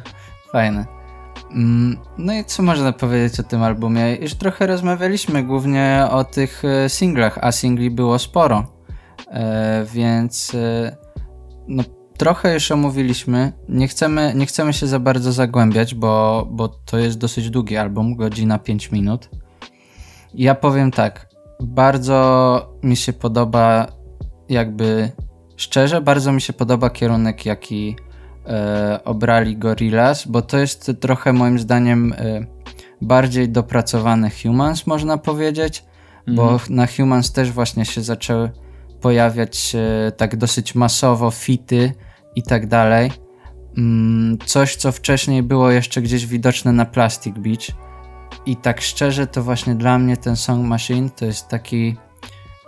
(laughs) Fajne. Mm, No i co można powiedzieć o tym albumie? Już trochę rozmawialiśmy głównie o tych e, singlach, a singli było sporo. E, więc e, no, trochę już omówiliśmy. Nie chcemy, nie chcemy się za bardzo zagłębiać, bo, bo to jest dosyć długi album, godzina 5 minut. Ja powiem tak, bardzo mi się podoba, jakby szczerze, bardzo mi się podoba kierunek, jaki obrali Gorillaz, bo to jest trochę moim zdaniem e, bardziej dopracowany Humans, można powiedzieć, bo na Humans też właśnie się zaczęły pojawiać e, tak dosyć masowo fity i tak dalej. Mm, coś, co wcześniej było jeszcze gdzieś widoczne na Plastic Beach. I tak szczerze, to właśnie dla mnie ten Song Machine to jest taki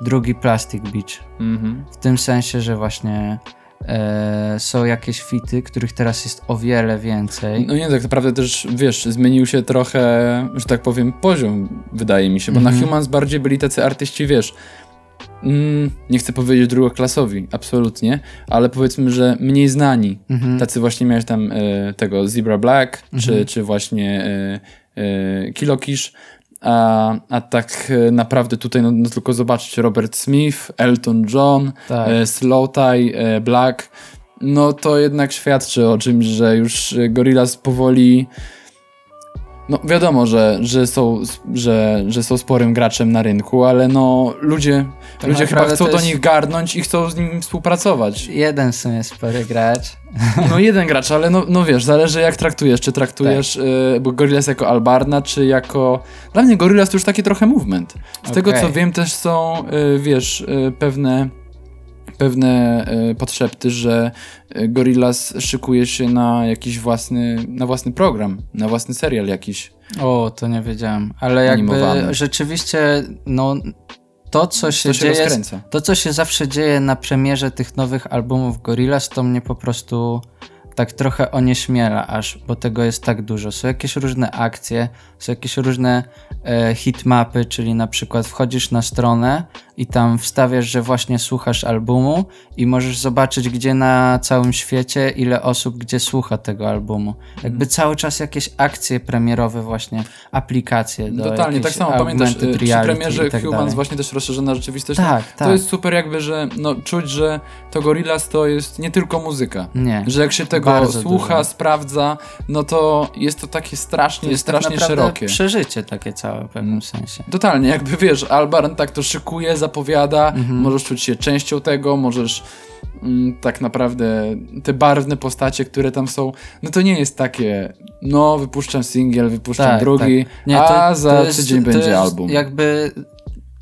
drugi Plastic Beach. Mhm. W tym sensie, że właśnie e, są jakieś fity, których teraz jest o wiele więcej. No nie, tak naprawdę też, wiesz, zmienił się trochę, że tak powiem, poziom, wydaje mi się, bo Mhm. na Humans bardziej byli tacy artyści, wiesz, mm, nie chcę powiedzieć drugoklasowi, absolutnie, ale powiedzmy, że mniej znani. Mhm. Tacy właśnie miałeś tam e, tego Zebra Black, czy, Mhm. czy właśnie e, e, Kilo Kish, a, a tak e, naprawdę tutaj, no, no tylko zobaczyć, Robert Smith, Elton John, Tak. e, Slow Tie, e, Black, no to jednak świadczy o czymś, że już e, Gorillaz powoli no wiadomo, że, że, są, że, że są sporym graczem na rynku, ale no ludzie, Tak ludzie chyba chcą do nich garnąć i chcą z nim współpracować. Jeden w sumie spory gracz. (laughs) No jeden gracz, ale no, no wiesz, zależy jak traktujesz. Czy traktujesz Tak. y, bo Gorillaz jako Albarna, czy jako... Dla mnie Gorillaz to już taki trochę movement. Z tego co wiem też są, y, wiesz, y, pewne pewne y, podszepty, że y, Gorillaz szykuje się na jakiś własny, na własny program, na własny serial jakiś. O, to nie wiedziałem. Ale jakby rzeczywiście, no to co się To dzieje, to co się zawsze dzieje na premierze tych nowych albumów Gorillaz, to mnie po prostu tak trochę onieśmiela aż, bo tego jest tak dużo. Są jakieś różne akcje, są jakieś różne e, hitmapy, czyli na przykład wchodzisz na stronę i tam wstawiasz, że właśnie słuchasz albumu i możesz zobaczyć, gdzie na całym świecie, ile osób gdzie słucha tego albumu. Jakby mhm. cały czas jakieś akcje premierowe właśnie, aplikacje do Totalnie, tak samo pamiętasz, y, przy premierze tak Humans dalej. właśnie też rozszerzona rzeczywistość. Tak, tak. To jest super jakby, że no, czuć, że to Gorillaz to jest nie tylko muzyka. Nie. Że jak się tego słucha, dużo. sprawdza, no to jest to takie strasznie, to tak strasznie tak szerokie. Przeżycie takie całe w pewnym sensie. Totalnie, jakby wiesz, Albarn tak to szykuje, zapowiada, mhm. możesz czuć się częścią tego, możesz mm, tak naprawdę te barwne postacie, które tam są, no to nie jest takie, no wypuszczam singiel, wypuszczam tak, drugi, tak. Nie, to, a za jest, tydzień będzie album. Jakby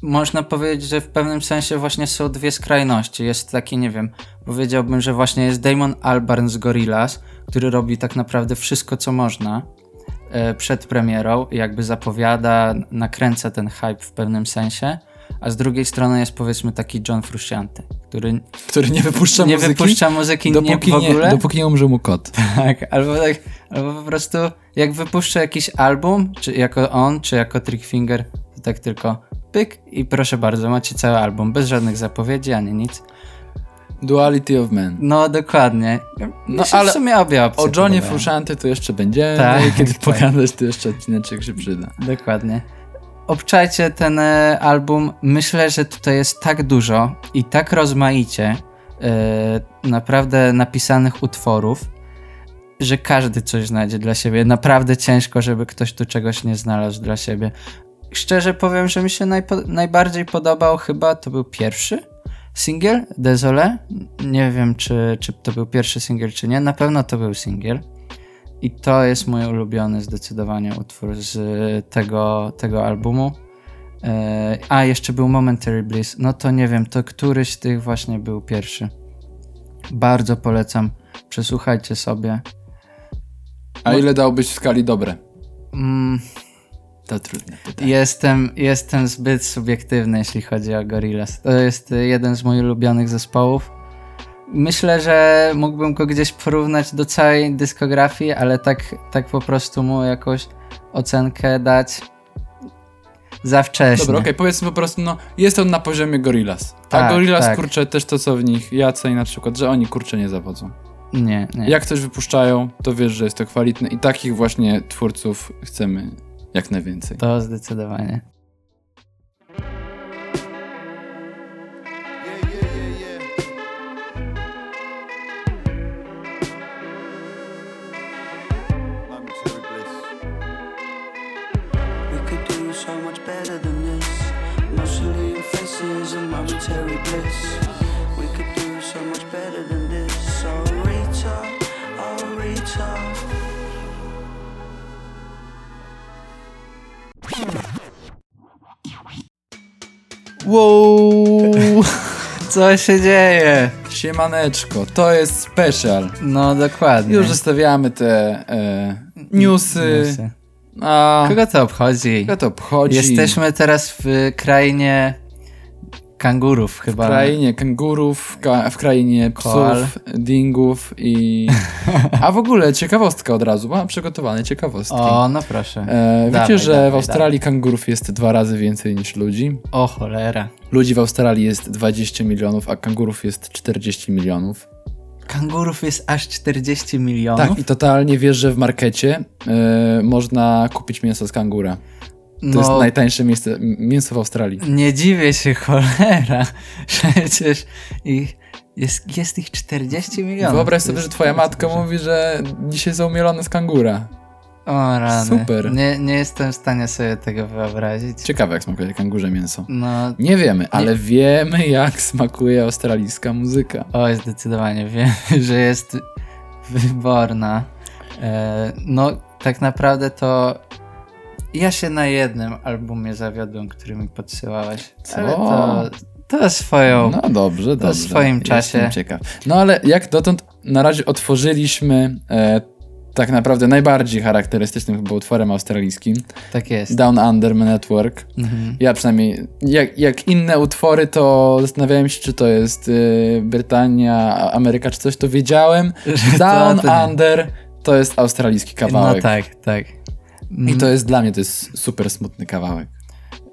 można powiedzieć, że w pewnym sensie właśnie są dwie skrajności. Jest taki, nie wiem, powiedziałbym, że właśnie jest Damon Albarn z Gorillaz, który robi tak naprawdę wszystko, co można przed premierą, jakby zapowiada, nakręca ten hype w pewnym sensie a z drugiej strony jest powiedzmy taki John Frusciante, który, który nie wypuszcza nie muzyki, wypuszcza muzyki dopóki nie, w ogóle. Nie, dopóki nie umrze mu kot. (laughs) Tak, albo, tak, albo po prostu jak wypuszcza jakiś album, czy jako on, czy jako Trickfinger, to tak tylko pyk i proszę bardzo, macie cały album, bez żadnych zapowiedzi, ani nic. Duality of Men. No, dokładnie. No, ale w sumie obie opcje O Johnie Frusciante to jeszcze będzie, tak, (laughs) kiedy tak. pogadać, to jeszcze odcineczek się przyda. Dokładnie obczajcie ten e, album. Myślę, że tutaj jest tak dużo i tak rozmaicie yy, naprawdę napisanych utworów, że każdy coś znajdzie dla siebie. Naprawdę ciężko, żeby ktoś tu czegoś nie znalazł dla siebie. Szczerze powiem, że mi się najpo- najbardziej podobał chyba, to był pierwszy singiel, Desole. Nie wiem, czy, czy to był pierwszy singiel, czy nie. Na pewno to był singiel. I to jest mój ulubiony zdecydowanie utwór z tego, tego albumu. E, a, jeszcze był Momentary Bliss. No to nie wiem, to któryś z tych właśnie był pierwszy. Bardzo polecam. Przesłuchajcie sobie. A ile dałbyś w skali dobre? Mm, to trudne pytanie. Jestem, jestem zbyt subiektywny, jeśli chodzi o Gorillaz. To jest jeden z moich ulubionych zespołów. Myślę, że mógłbym go gdzieś porównać do całej dyskografii, ale tak, tak po prostu mu jakąś ocenkę dać za wcześnie. Dobra, okej, okay, powiedzmy po prostu, no, jest on na poziomie Gorillaz. Tak, A Gorillaz, tak. kurczę, też to co w nich ja cenię na przykład, że oni, kurczę, nie zawodzą. Nie, nie. Jak coś wypuszczają, to wiesz, że jest to kwalitne i takich właśnie twórców chcemy jak najwięcej. To zdecydowanie. Wow! Co się dzieje? Siemaneczko, to jest special. No dokładnie. Już zostawiamy te e, newsy. newsy. A, kogo to obchodzi? Kogo to obchodzi? Jesteśmy teraz w krainie kangurów chyba. W krainie kangurów, ka w krainie psów, dingów i... (laughs) A w ogóle ciekawostka od razu, mam przygotowane ciekawostki. O, no proszę. E, wiecie, dawaj, że dawaj, w Australii dawaj. kangurów jest dwa razy więcej niż ludzi? O cholera. Ludzi w Australii jest 20 milionów, a kangurów jest 40 milionów. Kangurów jest aż 40 milionów? Tak, i totalnie wiesz, że w markecie e, można kupić mięso z kangura. To no, jest najtańsze miejsce, mięso w Australii. Nie dziwię się, (laughs) cholera. Przecież ich, jest, jest ich 40 milionów. Wyobraź sobie, że twoja matka mówi, że dzisiaj są mielone z kangura. O rany. Super. Nie, nie jestem w stanie sobie tego wyobrazić. Ciekawe, jak smakuje kangurze mięso. No, nie wiemy, ale nie... wiemy, jak smakuje australijska muzyka. O, zdecydowanie. Wiemy, (laughs) że jest wyborna. E, no, tak naprawdę to ja się na jednym albumie zawiodłem, który mi podsyłałeś. Co? Ale to, to swoją. No dobrze, to dobrze. w swoim czasie. Jestem ciekaw. No ale jak dotąd na razie otworzyliśmy e, tak naprawdę najbardziej charakterystycznym chyba utworem australijskim. Tak jest. Down Under Network. Mhm. Ja przynajmniej, jak, jak inne utwory, to zastanawiałem się, czy to jest y, Brytania, Ameryka, czy coś, to wiedziałem. (laughs) Down to- Under to jest australijski kawałek. No tak, tak. I to jest dla mnie to jest super smutny kawałek.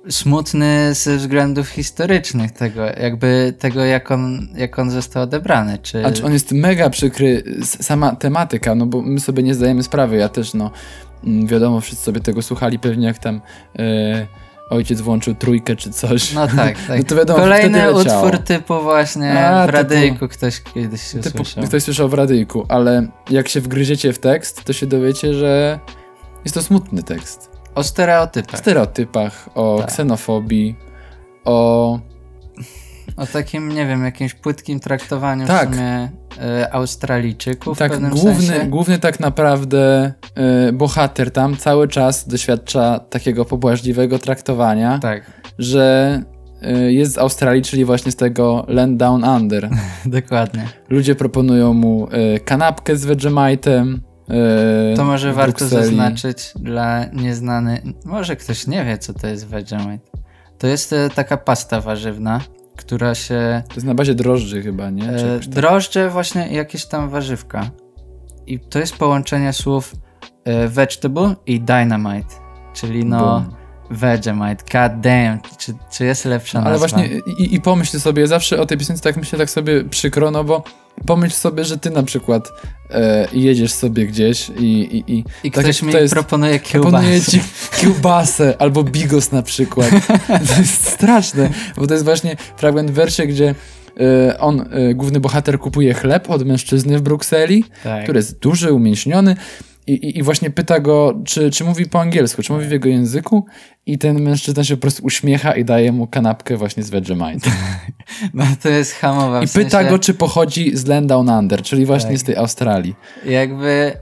Smutny ze względów historycznych tego, jakby tego, jak on, jak on został odebrany. Czy... A czy on jest mega przykry, sama tematyka, no bo my sobie nie zdajemy sprawy, ja też, no mm, wiadomo, wszyscy sobie tego słuchali pewnie jak tam e, ojciec włączył trójkę czy coś. No tak, (laughs) tak. No to wiadomo, Kolejny utwór typu właśnie A, w typu- radyjku ktoś kiedyś się Typu, słyszał. ktoś słyszał w radyjku, ale jak się wgryziecie w tekst, to się dowiecie, że jest to smutny tekst. O O stereotypach. stereotypach, o Tak. ksenofobii, o... O takim, nie wiem, jakimś płytkim traktowaniu Tak. w sumie e, Australijczyków w Tak, pewnym główny, sensie. główny tak naprawdę e, bohater tam cały czas doświadcza takiego pobłażliwego traktowania. Tak, że y, jest z Australii, czyli właśnie z tego Land Down Under. (laughs) dokładnie. Ludzie proponują mu y, kanapkę z Vegemite'em. Y, To może warto Brukseli. zaznaczyć dla nieznany, może ktoś nie wie, co to jest Vegemite. To jest e, taka pasta warzywna, która się... To jest na bazie drożdży chyba, nie? E, drożdże, właśnie jakieś tam warzywka. I to jest połączenie słów e, vegetable i dynamite, czyli no Boom. Vegemite, god damn, czy, czy jest lepsza Ale nazwa? właśnie i, i pomyśl sobie, zawsze o tej piosence tak myślę tak sobie przykro, no bo pomyśl sobie, że ty na przykład e, jedziesz sobie gdzieś i, i, i I tak ktoś mi jest- proponuje kiełbasę. ci kiełbasę albo bigos na przykład. (laughs) To jest straszne, bo to jest właśnie fragment wersie, gdzie y, on, y, główny bohater kupuje chleb od mężczyzny w Brukseli, Tak. który jest duży, umięśniony i, i, i właśnie pyta go, czy, czy mówi po angielsku, czy mówi w jego języku i ten mężczyzna się po prostu uśmiecha i daje mu kanapkę właśnie z Vegemite. (laughs) No to jest hamowa. I w sensie, pyta go, czy pochodzi z Land Down Under, czyli właśnie Tak. z tej Australii. Jakby...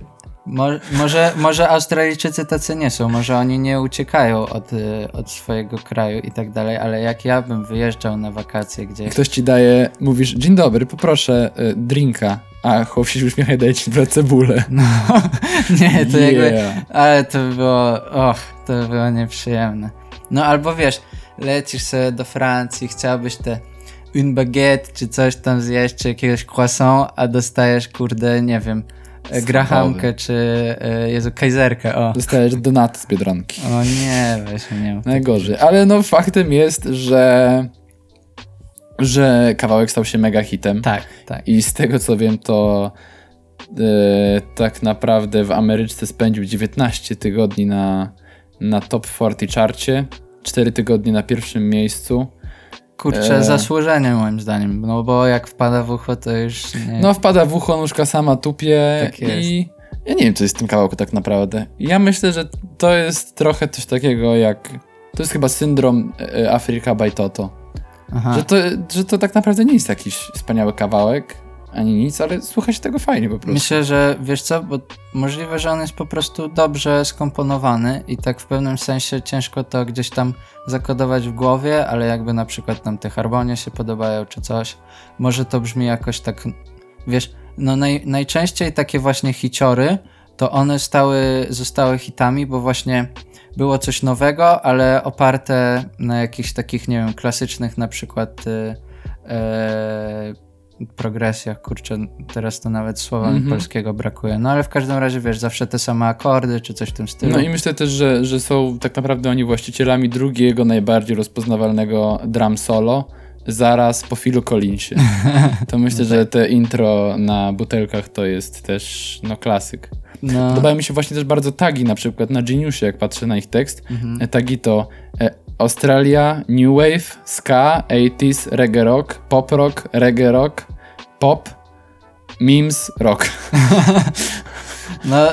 Mo, może, może Australijczycy tacy nie są, może oni nie uciekają od, y, od swojego kraju i tak dalej, ale jak ja bym wyjeżdżał na wakacje gdzieś Ktoś ci daje, mówisz, dzień dobry, poproszę y, drinka, a chłop się uśmiecha i daje ci dwa cebulę. (laughs) No, nie, to jakby, Yeah. ale to by było, och, to by było nieprzyjemne. No albo wiesz, lecisz sobie do Francji, chciałbyś te une baguette, czy coś tam zjeść, czy jakiegoś croissant, a dostajesz, kurde, nie wiem, grahamkę, czy, e, Jezu, kajzerkę, o. Dostajesz donat z Biedronki. O nie, weź nie. Najgorzej. Ale no faktem jest, że że kawałek stał się mega hitem. Tak, tak. I z tego co wiem, to e, tak naprawdę w Ameryczce spędził 19 tygodni na, na top 40 charcie, 4 tygodnie na pierwszym miejscu. Kurczę, E. zasłużenie moim zdaniem, no bo jak wpada w ucho, to już nie... No wpada w ucho, nóżka sama tupie Tak i ja nie wiem, co jest w tym kawałku tak naprawdę. Ja myślę, że to jest trochę coś takiego jak... To jest chyba syndrom e, Afryka by Toto. Aha. Że to, że to tak naprawdę nie jest jakiś wspaniały kawałek, ani nic, ale słucha się tego fajnie po prostu. Myślę, że wiesz co, bo możliwe, że on jest po prostu dobrze skomponowany i tak w pewnym sensie ciężko to gdzieś tam zakodować w głowie, ale jakby na przykład nam te harmonie się podobają czy coś, może to brzmi jakoś tak, wiesz, no naj, najczęściej takie właśnie hiciory, to one stały, zostały hitami, bo właśnie było coś nowego, ale oparte na jakichś takich, nie wiem, klasycznych na przykład y, e, progresjach, kurczę, teraz to nawet słowa mi Mhm. polskiego brakuje. No ale w każdym razie, wiesz, zawsze te same akordy, czy coś w tym stylu. No i myślę też, że, że są tak naprawdę oni właścicielami drugiego najbardziej rozpoznawalnego drum solo zaraz po Philu Collinsie. (laughs) To myślę, że te intro na butelkach to jest też no klasyk. no, Podobają mi się właśnie też bardzo tagi, na przykład na Geniusie, jak patrzę na ich tekst. Mhm. E, Tagi to e, Australia, New Wave, Ska, 80s, Reggae Rock, Pop Rock, Reggae Rock, Pop, Memes, Rock. (laughs) no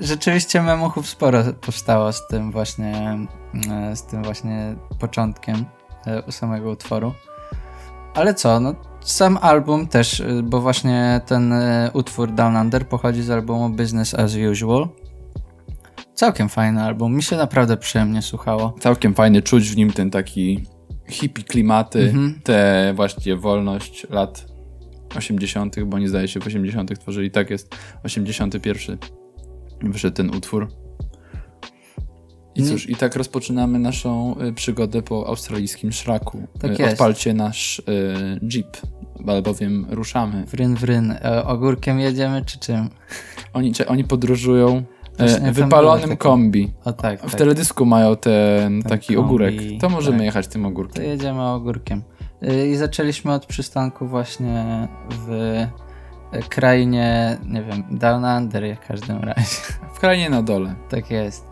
rzeczywiście memuchów sporo powstało z tym właśnie, e, z tym właśnie początkiem e, samego utworu. Ale co, no sam album też, e, bo właśnie ten utwór Down Under pochodzi z albumu Business as Usual. Całkiem fajny album, mi się naprawdę przyjemnie słuchało. Całkiem fajny, czuć w nim ten taki hippie klimaty, Mhm. tę właśnie wolność lat 80., bo nie zdaje się w 80. tworzyli, tak jest 81. wyszedł ten utwór. I Nie- cóż, i tak rozpoczynamy naszą y, przygodę po australijskim szlaku. Tak Y, jest. Odpalcie nasz y, jeep, albowiem ruszamy. Wryn, wryn. E, ogórkiem jedziemy czy czym? Oni, cze- oni podróżują Właśnie e, wypalonym kombi. O tak, W tak. teledysku mają ten taki kombi, ogórek. To możemy tak. jechać tym To ogórkiem. jedziemy ogórkiem. Y, I zaczęliśmy od przystanku właśnie w y, krainie, nie wiem, Down Under w każdym razie. W krainie na dole. Tak jest.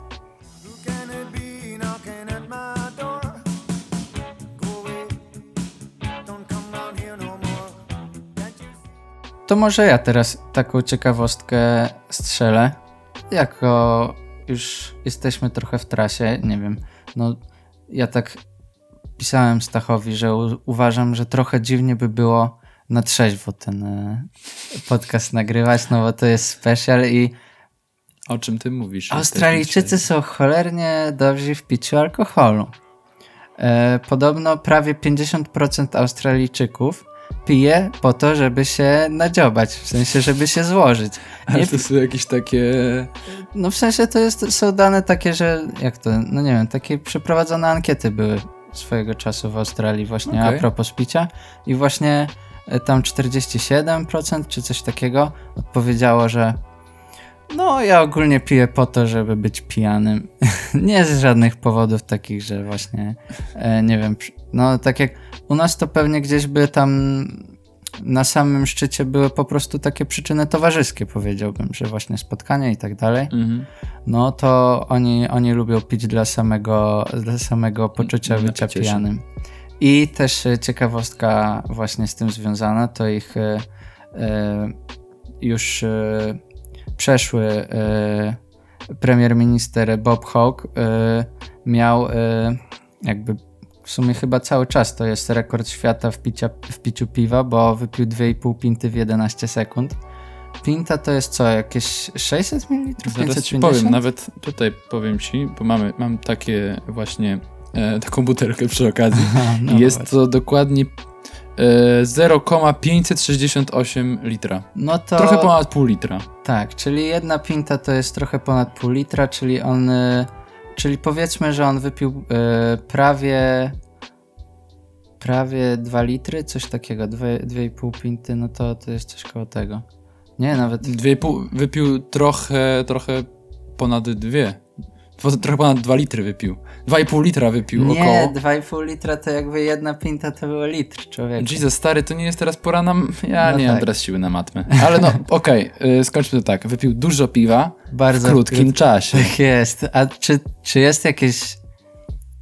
To może ja teraz taką ciekawostkę strzelę. Jako już jesteśmy trochę w trasie, nie wiem, no ja tak pisałem Stachowi, że u- uważam, że trochę dziwnie by było na trzeźwo ten e, podcast nagrywać, no bo to jest special i O czym ty mówisz? Australijczycy są cholernie dobrzy w piciu alkoholu. E, podobno prawie 50% Australijczyków pije po to, żeby się nadziobać, w sensie, żeby się złożyć. dzisiaj. Ale Nie, to są jakieś takie... no w sensie to jest, są dane takie, że jak to, no nie wiem, takie przeprowadzone ankiety były swojego czasu w Australii właśnie Okej. a propos picia i właśnie e, tam 47% czy coś takiego odpowiedziało, że no ja ogólnie piję po to, żeby być pijanym. (laughs) nie z żadnych powodów takich, że właśnie e, nie wiem, no tak jak u nas to pewnie gdzieś by tam na samym szczycie były po prostu takie przyczyny towarzyskie, powiedziałbym, że właśnie spotkania i tak dalej Mhm. no to oni, oni lubią pić dla samego, dla samego poczucia Napicie bycia pijanym. I też e, ciekawostka właśnie z tym związana, to ich e, e, już przeszły premier minister Bob Hawke miał jakby w sumie chyba cały czas to jest rekord świata w, picia, w piciu piwa, bo wypił 2,5 pinty w 11 sekund. Pinta to jest co, jakieś 600 ml? Zaraz ci powiem, nawet tutaj powiem ci, bo mamy, mam takie właśnie, e, taką butelkę przy okazji. (laughs) no I jest właśnie. to dokładnie e, 0,568 litra. No to Trochę ponad pół litra. tak, czyli jedna pinta to jest trochę ponad pół litra, czyli on, y, czyli powiedzmy, że on wypił y, prawie prawie 2 litry, coś takiego, dwie- 2,5 pinty, no to to jest coś koło tego. Nie, nawet 2,5 wypił trochę, trochę ponad dwie. Trochę ponad 2 litry wypił. 2,5 litra wypił nie, około. 2,5 litra to jakby jedna pinta to było litr, człowiek. Jesus, stary, to nie jest teraz pora na... Ja No nie mam tak. teraz siły na matmę. Ale no, (laughs) okej, y, skończmy to tak. Wypił dużo piwa w Bardzo krótkim czasie. Tak jest. A czy, czy jest jakieś.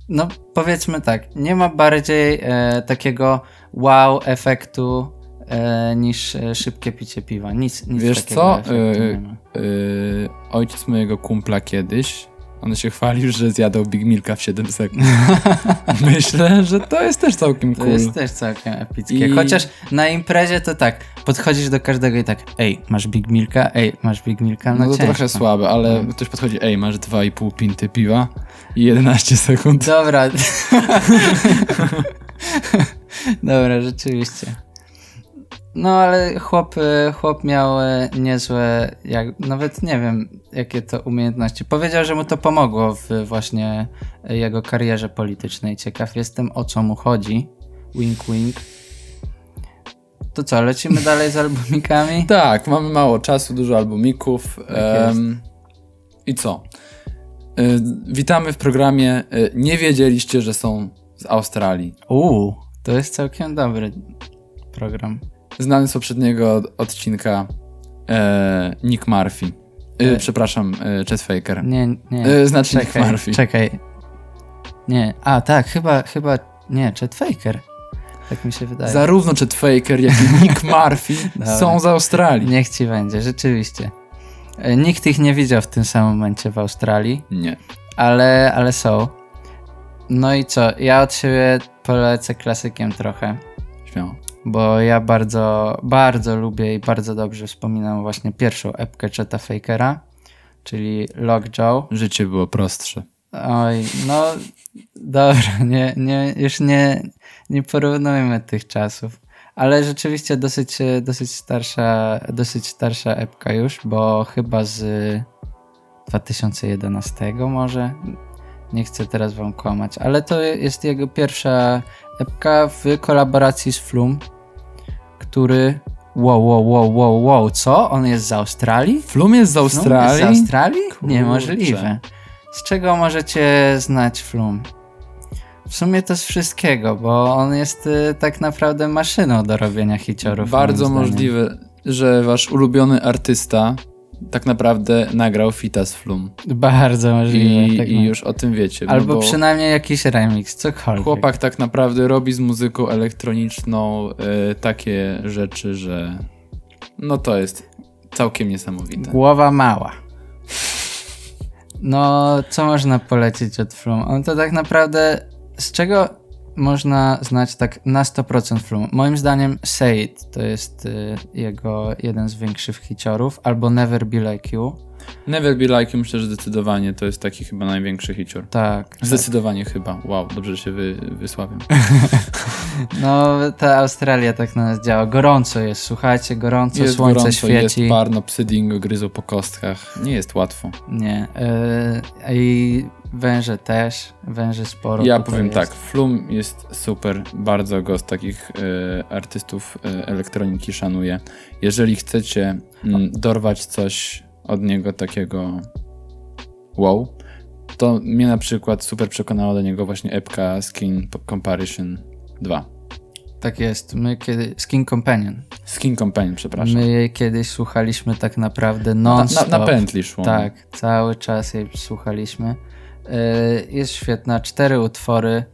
No, powiedzmy tak, nie ma bardziej e, takiego wow efektu e, niż e, szybkie picie piwa. Nic, nic Wiesz takiego co? nie y, ojciec mojego kumpla kiedyś, on się chwalił, że zjadał Big Milka w 7 sekund. (laughs) Myślę, że to jest też całkiem To cool. jest też całkiem epickie. I- Chociaż na imprezie to tak, podchodzisz do każdego i tak, ej, masz Big Milka? Ej, masz Big Milka? No, No, to ciężko. trochę słabe, ale No. ktoś podchodzi, ej, masz 2,5 pinty piwa i 11 sekund. Dobra. (laughs) Dobra, rzeczywiście. No ale chłop, e, chłop miał e, niezłe, jak, nawet nie wiem jakie to umiejętności. Powiedział, że mu to pomogło w właśnie jego karierze politycznej. Ciekaw jestem o co mu chodzi. Wink, wink. To co, lecimy dalej z albumikami? (laughs) Tak, mamy mało czasu, dużo albumików. Tak. Em, I co? Y, witamy w programie y, Nie wiedzieliście, że są z Australii. Uuu, to jest całkiem dobry program. Znany z poprzedniego odcinka e, Nick Murphy. Y, E. Przepraszam, e, Chet Faker. Nie, nie. E, znaczy Nick czekaj, Murphy. czekaj. Nie, a tak, chyba, chyba, nie, Chet Faker. Tak mi się wydaje. Zarówno Chet Faker, jak i Nick (laughs) Murphy są z Australii. Niech ci będzie, rzeczywiście. E, Nikt ich nie widział w tym samym momencie w Australii, Nie. ale, ale są. No i co? Ja od siebie polecę klasykiem trochę, Śmiało. Bo ja bardzo, bardzo lubię i bardzo dobrze wspominam właśnie pierwszą epkę Cheta Fakera, czyli Lockjaw. Życie było prostsze. Oj, no dobra, nie, nie, już nie, nie porównujmy tych czasów. Ale rzeczywiście dosyć, dosyć starsza, dosyć starsza epka już, bo chyba z 2011 może. Nie chcę teraz wam kłamać, ale to jest jego pierwsza epka w kolaboracji z Flum, który... Wow, wow, wow, wow, wow, co? On jest z Australii? Flum jest z Flum jest Australii? z Australii? Kurczę. Niemożliwe. Z czego możecie znać Flum? W sumie to z wszystkiego, bo on jest y, tak naprawdę maszyną do robienia hiciorów. Bardzo możliwe, że wasz ulubiony artysta tak naprawdę nagrał fita z Flum. Bardzo możliwe. I, tak i już o tym wiecie. no Albo bo przynajmniej jakiś remix, cokolwiek. Chłopak tak naprawdę robi z muzyką elektroniczną e, takie rzeczy, że no to jest całkiem niesamowite. Głowa mała. No, co można polecić od Flum? On to tak naprawdę, z czego można znać tak na 100% Flum? Moim zdaniem Say It to jest y, jego jeden z większych hiciorów, albo Never Be Like You. Never Be Like You myślę, że zdecydowanie to jest taki chyba największy hicior. Tak. Zdecydowanie chyba. Wow, dobrze się wy, wysławiam. (laughs) No, ta Australia tak na nas działa. Gorąco jest, słuchajcie, gorąco, Jest słońce gorąco, świeci. jest parno, psy dingo gryzą po kostkach. Nie jest łatwo. Nie. y, I węże też, węże sporo. Ja powiem jest. tak, Flum jest super, bardzo go z takich e, artystów e, elektroniki szanuję. Jeżeli chcecie mm, dorwać coś od niego takiego wow, to mnie na przykład super przekonała do niego właśnie epka Skin Comparison 2. Tak jest. My kiedy... Skin Companion. Skin Companion, przepraszam. My jej kiedyś słuchaliśmy tak naprawdę na, non-stop. na, na pętli szło. Tak, cały czas jej słuchaliśmy. E, Jest świetna, cztery utwory.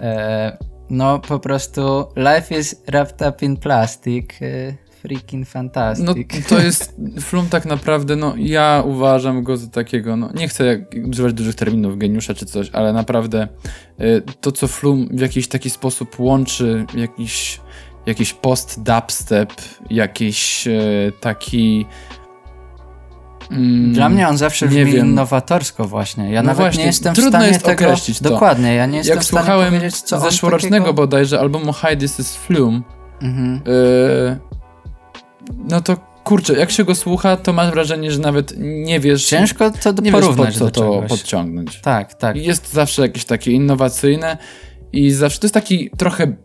E, No po prostu life is wrapped up in plastic. e, Freaking fantastic. No to jest, (laughs) Flum tak naprawdę, no ja uważam go za takiego, no nie chcę używać dużych terminów, geniusza czy coś, ale naprawdę y, to co Flum w jakiś taki sposób łączy, jakiś, jakiś post-dubstep, jakiś y, taki... mm, Dla mnie on zawsze brzmi wiem. innowatorsko właśnie. Ja No nawet właśnie, nie jestem w trudno stanie jest tego... określić to. Dokładnie, ja nie jestem Jak w stanie słuchałem powiedzieć, co zeszłorocznego takiego... bodajże albumu Hi This Is Flum, Mhm. y, no to kurczę, jak się go słucha, to masz wrażenie, że nawet nie wiesz... Ciężko to nie wiesz po porównać co do to podciągnąć. Tak, tak. Jest zawsze jakieś takie innowacyjne i zawsze to jest taki trochę.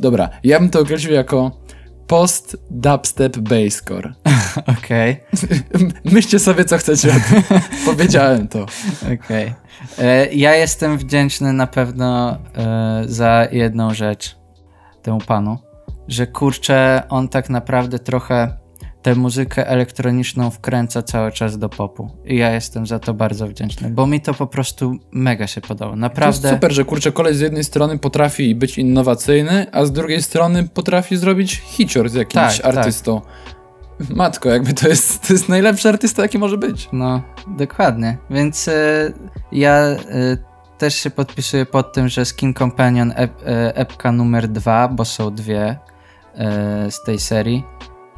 Dobra, ja bym to określił jako post-dubstep basscore. (laughs) Okej. (laughs) Myślcie sobie, co chcecie. (laughs) Powiedziałem to. Okej. E, Ja jestem wdzięczny na pewno e, za jedną rzecz temu panu, że kurczę, on tak naprawdę trochę tę muzykę elektroniczną wkręca cały czas do popu. I ja jestem za to bardzo wdzięczny, bo mi to po prostu mega się podobało. To jest Naprawdę. super, że kurczę, kolej z jednej strony potrafi być innowacyjny, a z drugiej strony potrafi zrobić hicior z jakimś Tak, artystą. Matko, jakby to jest, to jest najlepszy artysta, jaki może być. No, dokładnie. Więc e, ja e, też się podpisuję pod tym, że Skin Companion ep, e, epka numer dwa, bo są dwie z tej serii,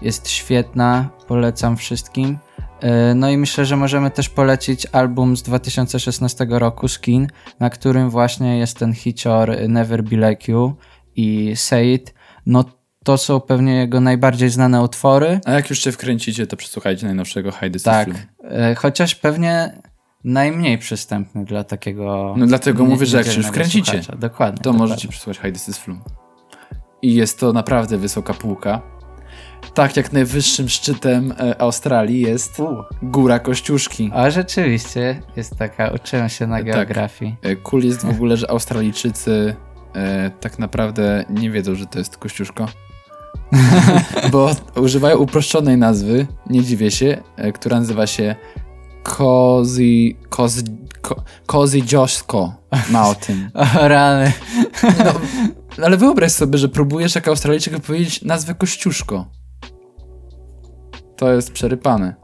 jest świetna, polecam wszystkim. E, no i myślę, że możemy też polecić album z 2016 roku, Skin, na którym właśnie jest ten hicior Never Be Like You i Say It. No to są pewnie jego najbardziej znane utwory. A jak już się wkręcicie, to przesłuchajcie najnowszego Hi This Is Tak, e, chociaż pewnie najmniej przystępny dla takiego. No dlatego mówię, że jak się już wkręcicie. Dokładnie. to dokładnie. możecie przesłuchać Hi This Is Flum. I jest to naprawdę wysoka półka. Tak jak najwyższym szczytem e, Australii jest U. Góra Kościuszki. A rzeczywiście jest taka, uczyłem się na Tak. geografii. E, Cool jest w ogóle, że Australijczycy e, tak naprawdę nie wiedzą, że to jest Kościuszko. (laughs) Bo używają uproszczonej nazwy, nie dziwię się, e, która nazywa się Kozi, Kozi, Ko- Kozi Josko Mountain. O rany. No, ale wyobraź sobie, że próbujesz jako Australijczyk powiedzieć nazwę Kościuszko. To jest przerypane.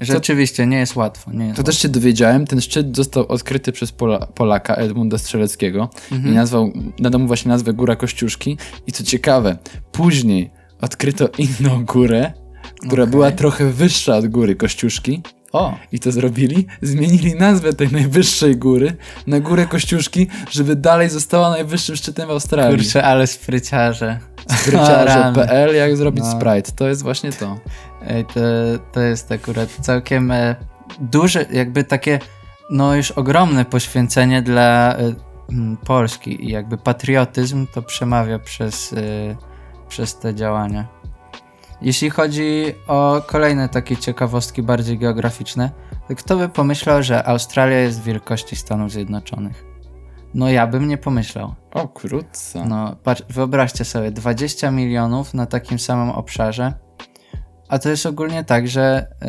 Rzeczywiście, nie jest łatwo. Nie jest To też się dowiedziałem, ten szczyt został odkryty przez Pola, Polaka Edmunda Strzeleckiego Mhm. i nazwał, nadał mu właśnie nazwę Góra Kościuszki i co ciekawe, później odkryto inną górę, która Okej. była trochę wyższa od Góry Kościuszki O, i to zrobili, zmienili nazwę tej najwyższej góry na Górę Kościuszki, żeby dalej została najwyższym szczytem w Australii. kurczę, ale spryciarze. Spryciarze.pl, jak zrobić No. Sprite, to jest właśnie to. Ej, to, to jest akurat całkiem e, duże, jakby takie, no już ogromne poświęcenie dla y, mm, Polski i jakby patriotyzm to przemawia przez, y, przez te działania. Jeśli chodzi o kolejne takie ciekawostki bardziej geograficzne, to kto by pomyślał, że Australia jest wielkości Stanów Zjednoczonych? No ja bym nie pomyślał. O, krótce. No, patrz, wyobraźcie sobie, 20 milionów na takim samym obszarze. A to jest ogólnie tak, że y,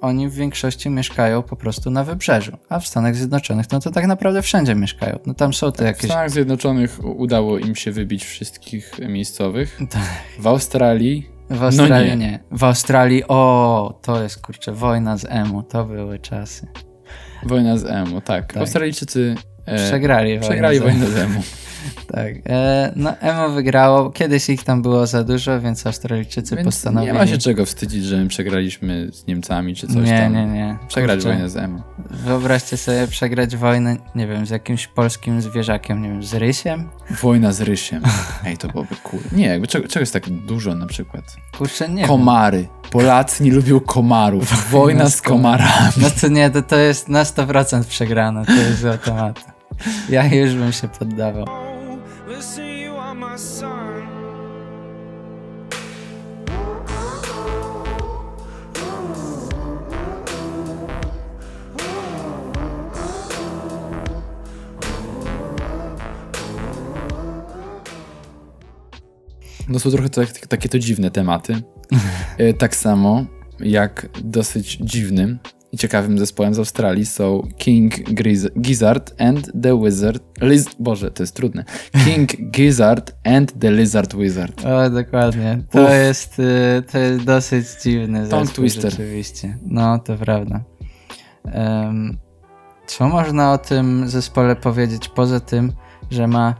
oni w większości mieszkają po prostu na wybrzeżu, a w Stanach Zjednoczonych, no to tak naprawdę wszędzie mieszkają. No tam są te W jakieś. Stanach Zjednoczonych udało im się wybić wszystkich miejscowych. (laughs) Tak. W Australii W Australii nie. nie. W Australii, o, to jest kurczę, wojna z emu, to były czasy. wojna z emu, tak. Tak. Australijczycy e, Przegrali wojnę. przegrali z wojnę z emu. (laughs) Tak. E, no, emo wygrało. Kiedyś ich tam było za dużo, więc Australijczycy Więc postanowili. nie ma się czego wstydzić, że my przegraliśmy z Niemcami czy coś nie, tam. nie, nie. Przegrać Kurczę. wojnę z emu. Wyobraźcie sobie przegrać wojnę, nie wiem, z jakimś polskim zwierzakiem, nie wiem, z rysiem? Wojna z rysiem. (laughs) Ej, to byłoby cool. Nie, jakby czego, czego jest tak dużo na przykład? Kurczę, nie wiem. Komary. Polacy nie lubią komarów. Wojna z komarami. No to nie, to, to jest na 100% przegrane, to jest z automatu. (laughs) Ja już bym się poddawał. No są trochę tak, takie to dziwne tematy. (laughs) E, tak samo jak dosyć dziwnym i ciekawym zespołem z Australii są King Griz- Gizzard and the Wizard. Liz Boże, to jest trudne. King (laughs) Gizzard and the Lizard Wizard. O, dokładnie. To jest, y, to jest dosyć dziwny Tongue zespół twister. rzeczywiście. No, to prawda. Em, co można o tym zespole powiedzieć poza tym, że ma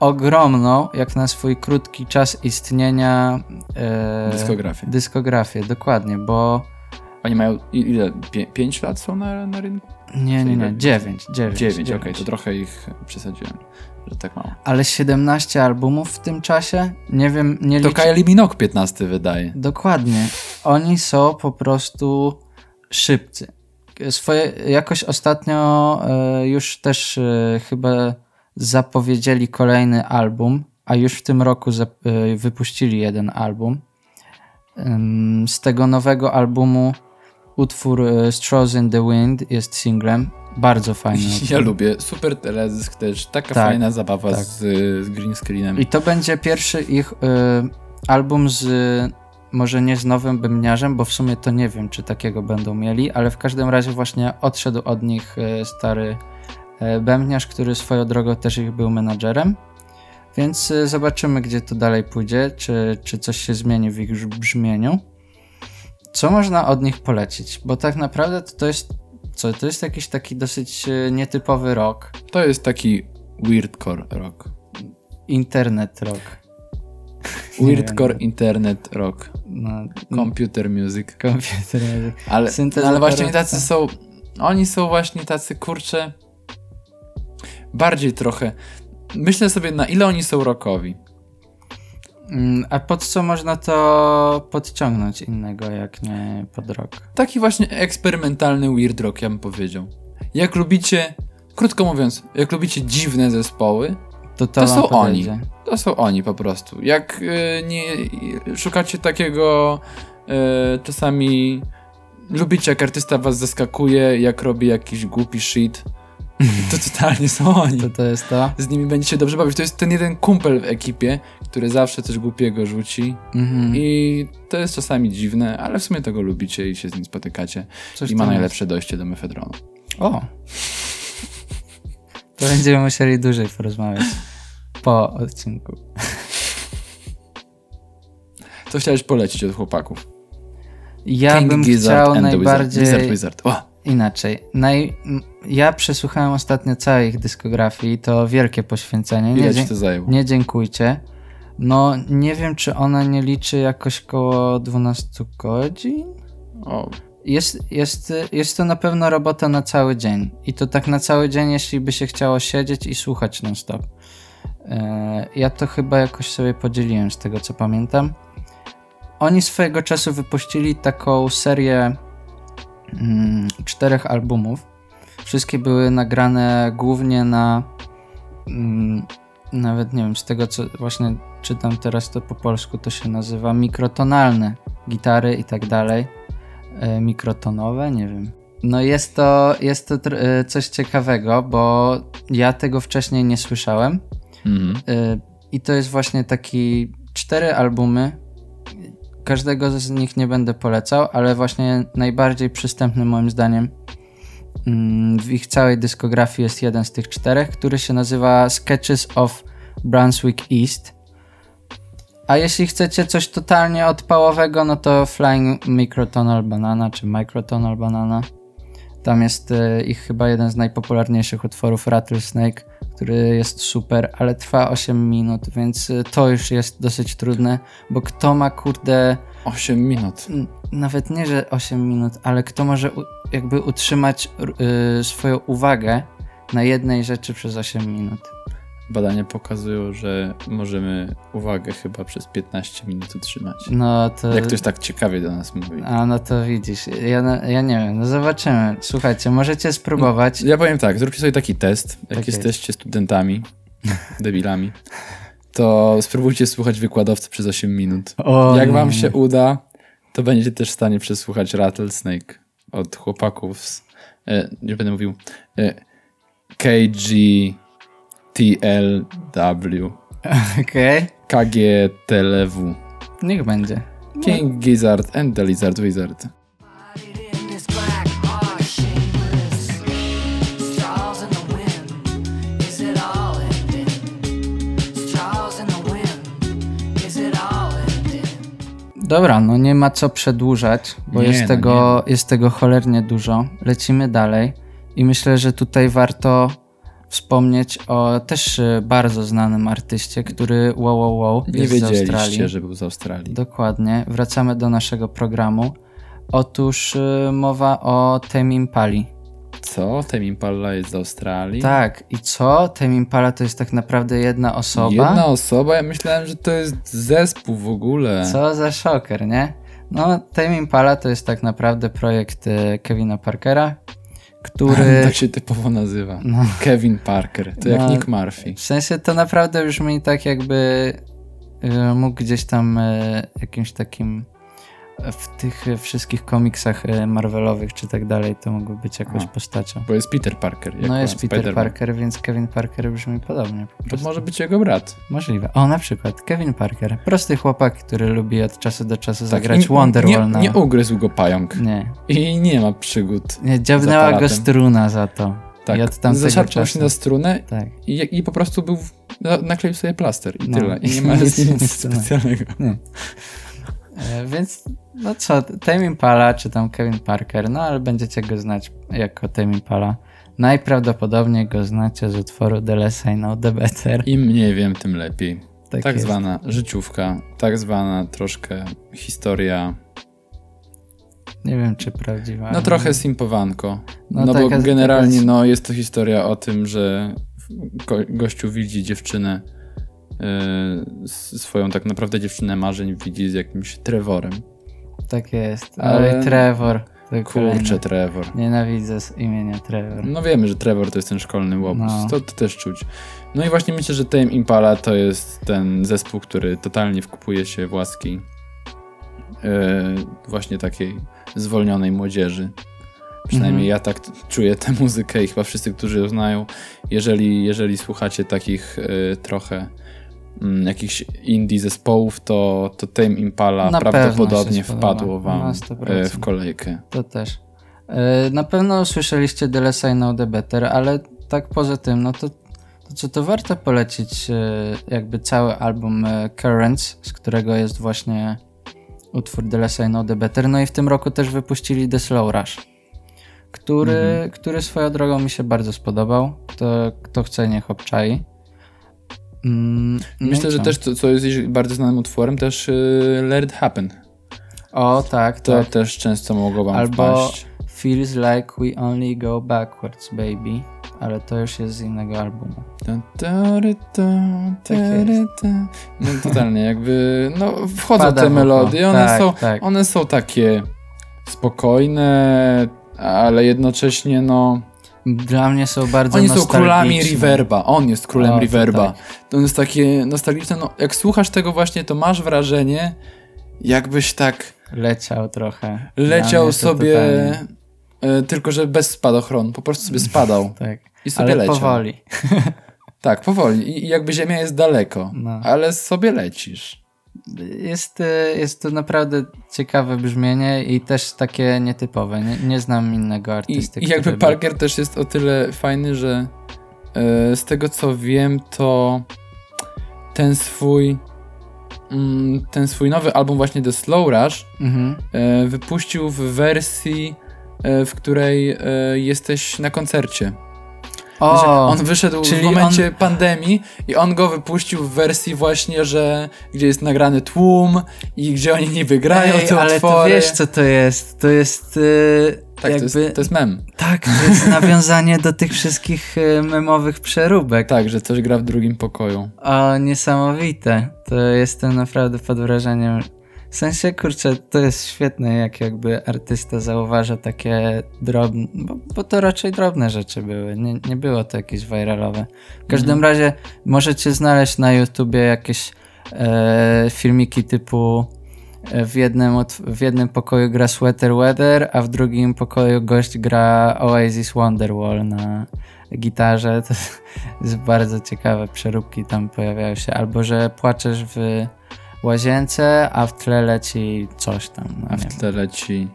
ogromną, jak na swój krótki czas istnienia e, Dyskografię. dyskografię, dokładnie, bo Oni mają ile? Pię- pięć lat są na, na rynku? nie, nie, nie, Czyli- dziewięć, dziewięć. Dziewięć, okej, to trochę ich przesadziłem, że tak mało. Ale 17 albumów w tym czasie? Nie wiem, nie To liczę. Kylie Minogue 15 wydaje. Dokładnie. Oni są po prostu szybcy. Swoje, jakoś ostatnio e, już też e, chyba zapowiedzieli kolejny album, a już w tym roku e, wypuścili jeden album. Z tego nowego albumu utwór e, Straws in the Wind jest singlem. Bardzo fajny. (laughs) Ja lubię. Super teledysk też. Taka Tak, fajna zabawa tak. z, z green screenem. I to będzie pierwszy ich y, album z może nie z nowym bębniarzem, bo w sumie to nie wiem, czy takiego będą mieli, ale w każdym razie właśnie odszedł od nich y, stary bębniarz, który swoją drogą też ich był menadżerem. Więc zobaczymy, gdzie to dalej pójdzie, czy, czy coś się zmieni w ich brz- brzmieniu. Co można od nich polecić? Bo tak naprawdę to, to jest co? To jest jakiś taki dosyć y, nietypowy rock, To jest taki weirdcore rock. internet rock. (laughs) Weirdcore internet rock. No, Computer music. Komputer. Ale, no, Syntezator- ale właśnie tacy są. Oni są właśnie tacy kurcze. Bardziej trochę. Myślę sobie, na ile oni są rockowi. Mm, A pod co można to podciągnąć innego, jak nie pod rok? Taki właśnie eksperymentalny weird rock, ja bym powiedział. Jak lubicie, krótko mówiąc, jak lubicie dziwne zespoły, To, to, To są oni. to są oni po prostu. Jak y, nie szukacie takiego y, czasami lubicie jak artysta was zaskakuje, jak robi jakiś głupi shit, (laughs) to totalnie są oni. To to jest to. Z nimi będziecie dobrze bawić. To jest ten jeden kumpel w ekipie, który zawsze coś głupiego rzuci Mhm. i to jest czasami dziwne, ale w sumie tego lubicie i się z nim spotykacie Coś i ma najlepsze dojście do mefedronu. jest. O! To będziemy musieli dłużej porozmawiać po odcinku. Co chciałeś polecić od chłopaków? Ja King bym Gizzard chciał najbardziej Wizard. Wizard, Wizard. O! Inaczej. Naj... Ja przesłuchałem ostatnio całej ich dyskografii, to wielkie poświęcenie. Nie, dzie- ci to zajęło? nie dziękujcie. No, nie wiem, czy ona nie liczy jakoś koło 12 godzin? O, Jest, jest, jest to na pewno robota na cały dzień. I to tak na cały dzień, jeśli by się chciało siedzieć i słuchać non-stop. E, Ja to chyba jakoś sobie podzieliłem z tego, co pamiętam. Oni swojego czasu wypuścili taką serię czterech albumów. Wszystkie były nagrane głównie na mm, nawet nie wiem, z tego co właśnie czytam teraz to po polsku, to się nazywa mikrotonalne gitary i tak dalej. E, mikrotonowe, nie wiem. No jest to, jest to e, coś ciekawego, bo ja tego wcześniej nie słyszałem. Mhm. Y, I to jest właśnie taki cztery albumy. Każdego z nich nie będę polecał, ale właśnie najbardziej przystępny moim zdaniem mm, w ich całej dyskografii jest jeden z tych czterech, który się nazywa Sketches of Brunswick East. A jeśli chcecie coś totalnie odpałowego, no to Flying Microtonal Banana czy Microtonal Banana. Tam jest e, ich chyba jeden z najpopularniejszych utworów Rattlesnake, który jest super, ale trwa 8 minut, więc e, to już jest dosyć trudne, bo kto ma kurde 8 minut. nawet nie, że 8 minut, ale kto może jakby utrzymać y, swoją uwagę na jednej rzeczy przez 8 minut. Badania pokazują, że możemy uwagę chyba przez 15 minut utrzymać. No to. Jak ktoś tak ciekawie do nas mówi. A no to widzisz, ja, no- ja nie wiem, no zobaczymy. Słuchajcie, możecie spróbować. Ja powiem tak, zróbcie sobie taki test, jak Tak jest. jesteście studentami, (laughs) debilami, to spróbujcie słuchać wykładowcy przez 8 minut. O, jak wam się uda, to będziecie też w stanie przesłuchać Rattlesnake od chłopaków z, e, nie będę mówił, e, KGTLW, Okej, KGTLW, niech będzie. King Gizzard and the Lizard Wizard. Dobra, no nie ma co przedłużać, bo Nie, jest, no tego, jest tego cholernie dużo. Lecimy dalej i myślę, że tutaj warto wspomnieć o też y, bardzo znanym artyście, który wow, wow, wow Nie jest z Australii. wiedzieliście, że był z Australii. Dokładnie. Wracamy do naszego programu. Otóż y, mowa o Tame Impali. Co? Tame Impala jest z Australii? Tak, i co? Tame Impala to jest tak naprawdę jedna osoba? Jedna osoba? Ja myślałem, że to jest zespół w ogóle. Co za szoker, nie? No, Tame Impala to jest tak naprawdę projekt y, Kevina Parkera, który... (laughs) tak się typowo nazywa. No. Kevin Parker. To jak No. Nick Murphy. W sensie to naprawdę brzmi tak jakby y, mógł gdzieś tam y, jakimś takim w tych y, wszystkich komiksach y, Marvelowych czy tak dalej to mógłby być jakąś A. postacią. Bo jest Peter Parker. jak No jest Peter. Parker, więc Kevin Parker brzmi podobnie. Po To może być jego brat. Możliwe. O, na przykład Kevin Parker. Prosty chłopak, który lubi od czasu do czasu zagrać Tak, nie, Wonderwall nie, nie ugryzł go pająk. nie. I nie ma przygód. Nie, dziabnęła go struna za to. Tak, zaszarpał czasu. się na strunę Tak. i, i po prostu był, w- na- nakleił sobie plaster i No. tyle. I nie (laughs) ma Nic nic, nie specjalnego. E, więc, no co, Tame Impala, czy tam Kevin Parker, no ale będziecie go znać jako Tame Impala. Najprawdopodobniej go znacie z utworu The Less I Know The Better. Im mniej wiem, tym lepiej. Tak tak zwana życiówka, tak zwana troszkę historia, Nie wiem, czy prawdziwa. no trochę simpowanko. No No, bo taka- generalnie no, jest to historia o tym, że go, gościu widzi dziewczynę, yy, swoją tak naprawdę dziewczynę marzeń widzi z jakimś Trevorem. Tak jest. Ale- Ale Trevor. Kurczę. Trevor. Nienawidzę z imienia Trevor. No wiemy, że Trevor to jest ten szkolny łobuz. No. To, to też czuć. No i właśnie myślę, że Tame Impala to jest ten zespół, który totalnie wkupuje się w łaski yy, właśnie takiej zwolnionej młodzieży. Przynajmniej Mhm. ja tak czuję tę muzykę i chyba wszyscy, którzy ją znają. Jeżeli, jeżeli słuchacie takich yy, trochę jakichś indie zespołów, to, to Tame Impala Na prawdopodobnie wpadło wam 100%. w kolejkę. To też. E, Na pewno słyszeliście The Less I Know The Better, ale tak poza tym, no to, to co to warto polecić e, jakby cały album e, Currents, z którego jest właśnie utwór The Less I Know The Better. No i w tym roku też wypuścili The Slow Rush, który, Mhm. który swoją drogą mi się bardzo spodobał. Kto, kto chce, niech obczai. Mm, no Myślę, że też, co, co jest bardzo znanym utworem, też yy, Let It Happen. O, tak, To tak. też często mogło wam Albo wpaść. Feels like we only go backwards, baby. Ale to już jest z innego albumu. Ta, ta, ry, ta, ta, Tak. No totalnie, jakby, no wchodzą Pada te melodie, one, Tak, są, tak. one są takie spokojne, ale jednocześnie no Dla mnie są bardzo oni są królami reverba, on jest królem O, to reverba. tak. To jest takie nostalgiczne, no jak słuchasz tego właśnie, to masz wrażenie jakbyś tak Leciał trochę. Leciał sobie, totalnie. e, tylko że bez spadochronu, po prostu sobie spadał (laughs) Tak. i sobie Ale leciał. powoli. (laughs) Tak, powoli I, i jakby ziemia jest daleko, No. ale sobie lecisz. Jest, y, jest to naprawdę ciekawe brzmienie i też takie nietypowe. Nie, nie znam innego I, artysty. I jakby który by- Parker też jest o tyle fajny, że e, z tego co wiem, to ten swój mm, ten swój nowy album właśnie The Slow Rush Mhm. e, wypuścił w wersji, e, w której e, jesteś na koncercie. Że O, on wyszedł w momencie pandemii i on go wypuścił w wersji właśnie, że gdzie jest nagrany tłum i gdzie oni niby grają Ej, te ale utwory. to wiesz co to jest? To jest y, tak, jakby... to, jest, to jest mem. Tak, to jest (laughs) nawiązanie do tych wszystkich y, memowych przeróbek. Tak, że coś gra w drugim pokoju. O, niesamowite. To jestem naprawdę pod wrażeniem. W sensie, kurczę, to jest świetne, jak jakby artysta zauważa takie drobne, bo, bo to raczej drobne rzeczy były, nie, nie było to jakieś viralowe. W każdym Mhm. razie możecie znaleźć na YouTubie jakieś e, filmiki typu e, w jednym, w jednym pokoju gra Sweater Weather, a w drugim pokoju gość gra Oasis Wonderwall na gitarze. To jest bardzo ciekawe przeróbki tam pojawiają się. Albo, że płaczesz w łazience, a w tle leci coś tam. No, A w wiem. tle leci...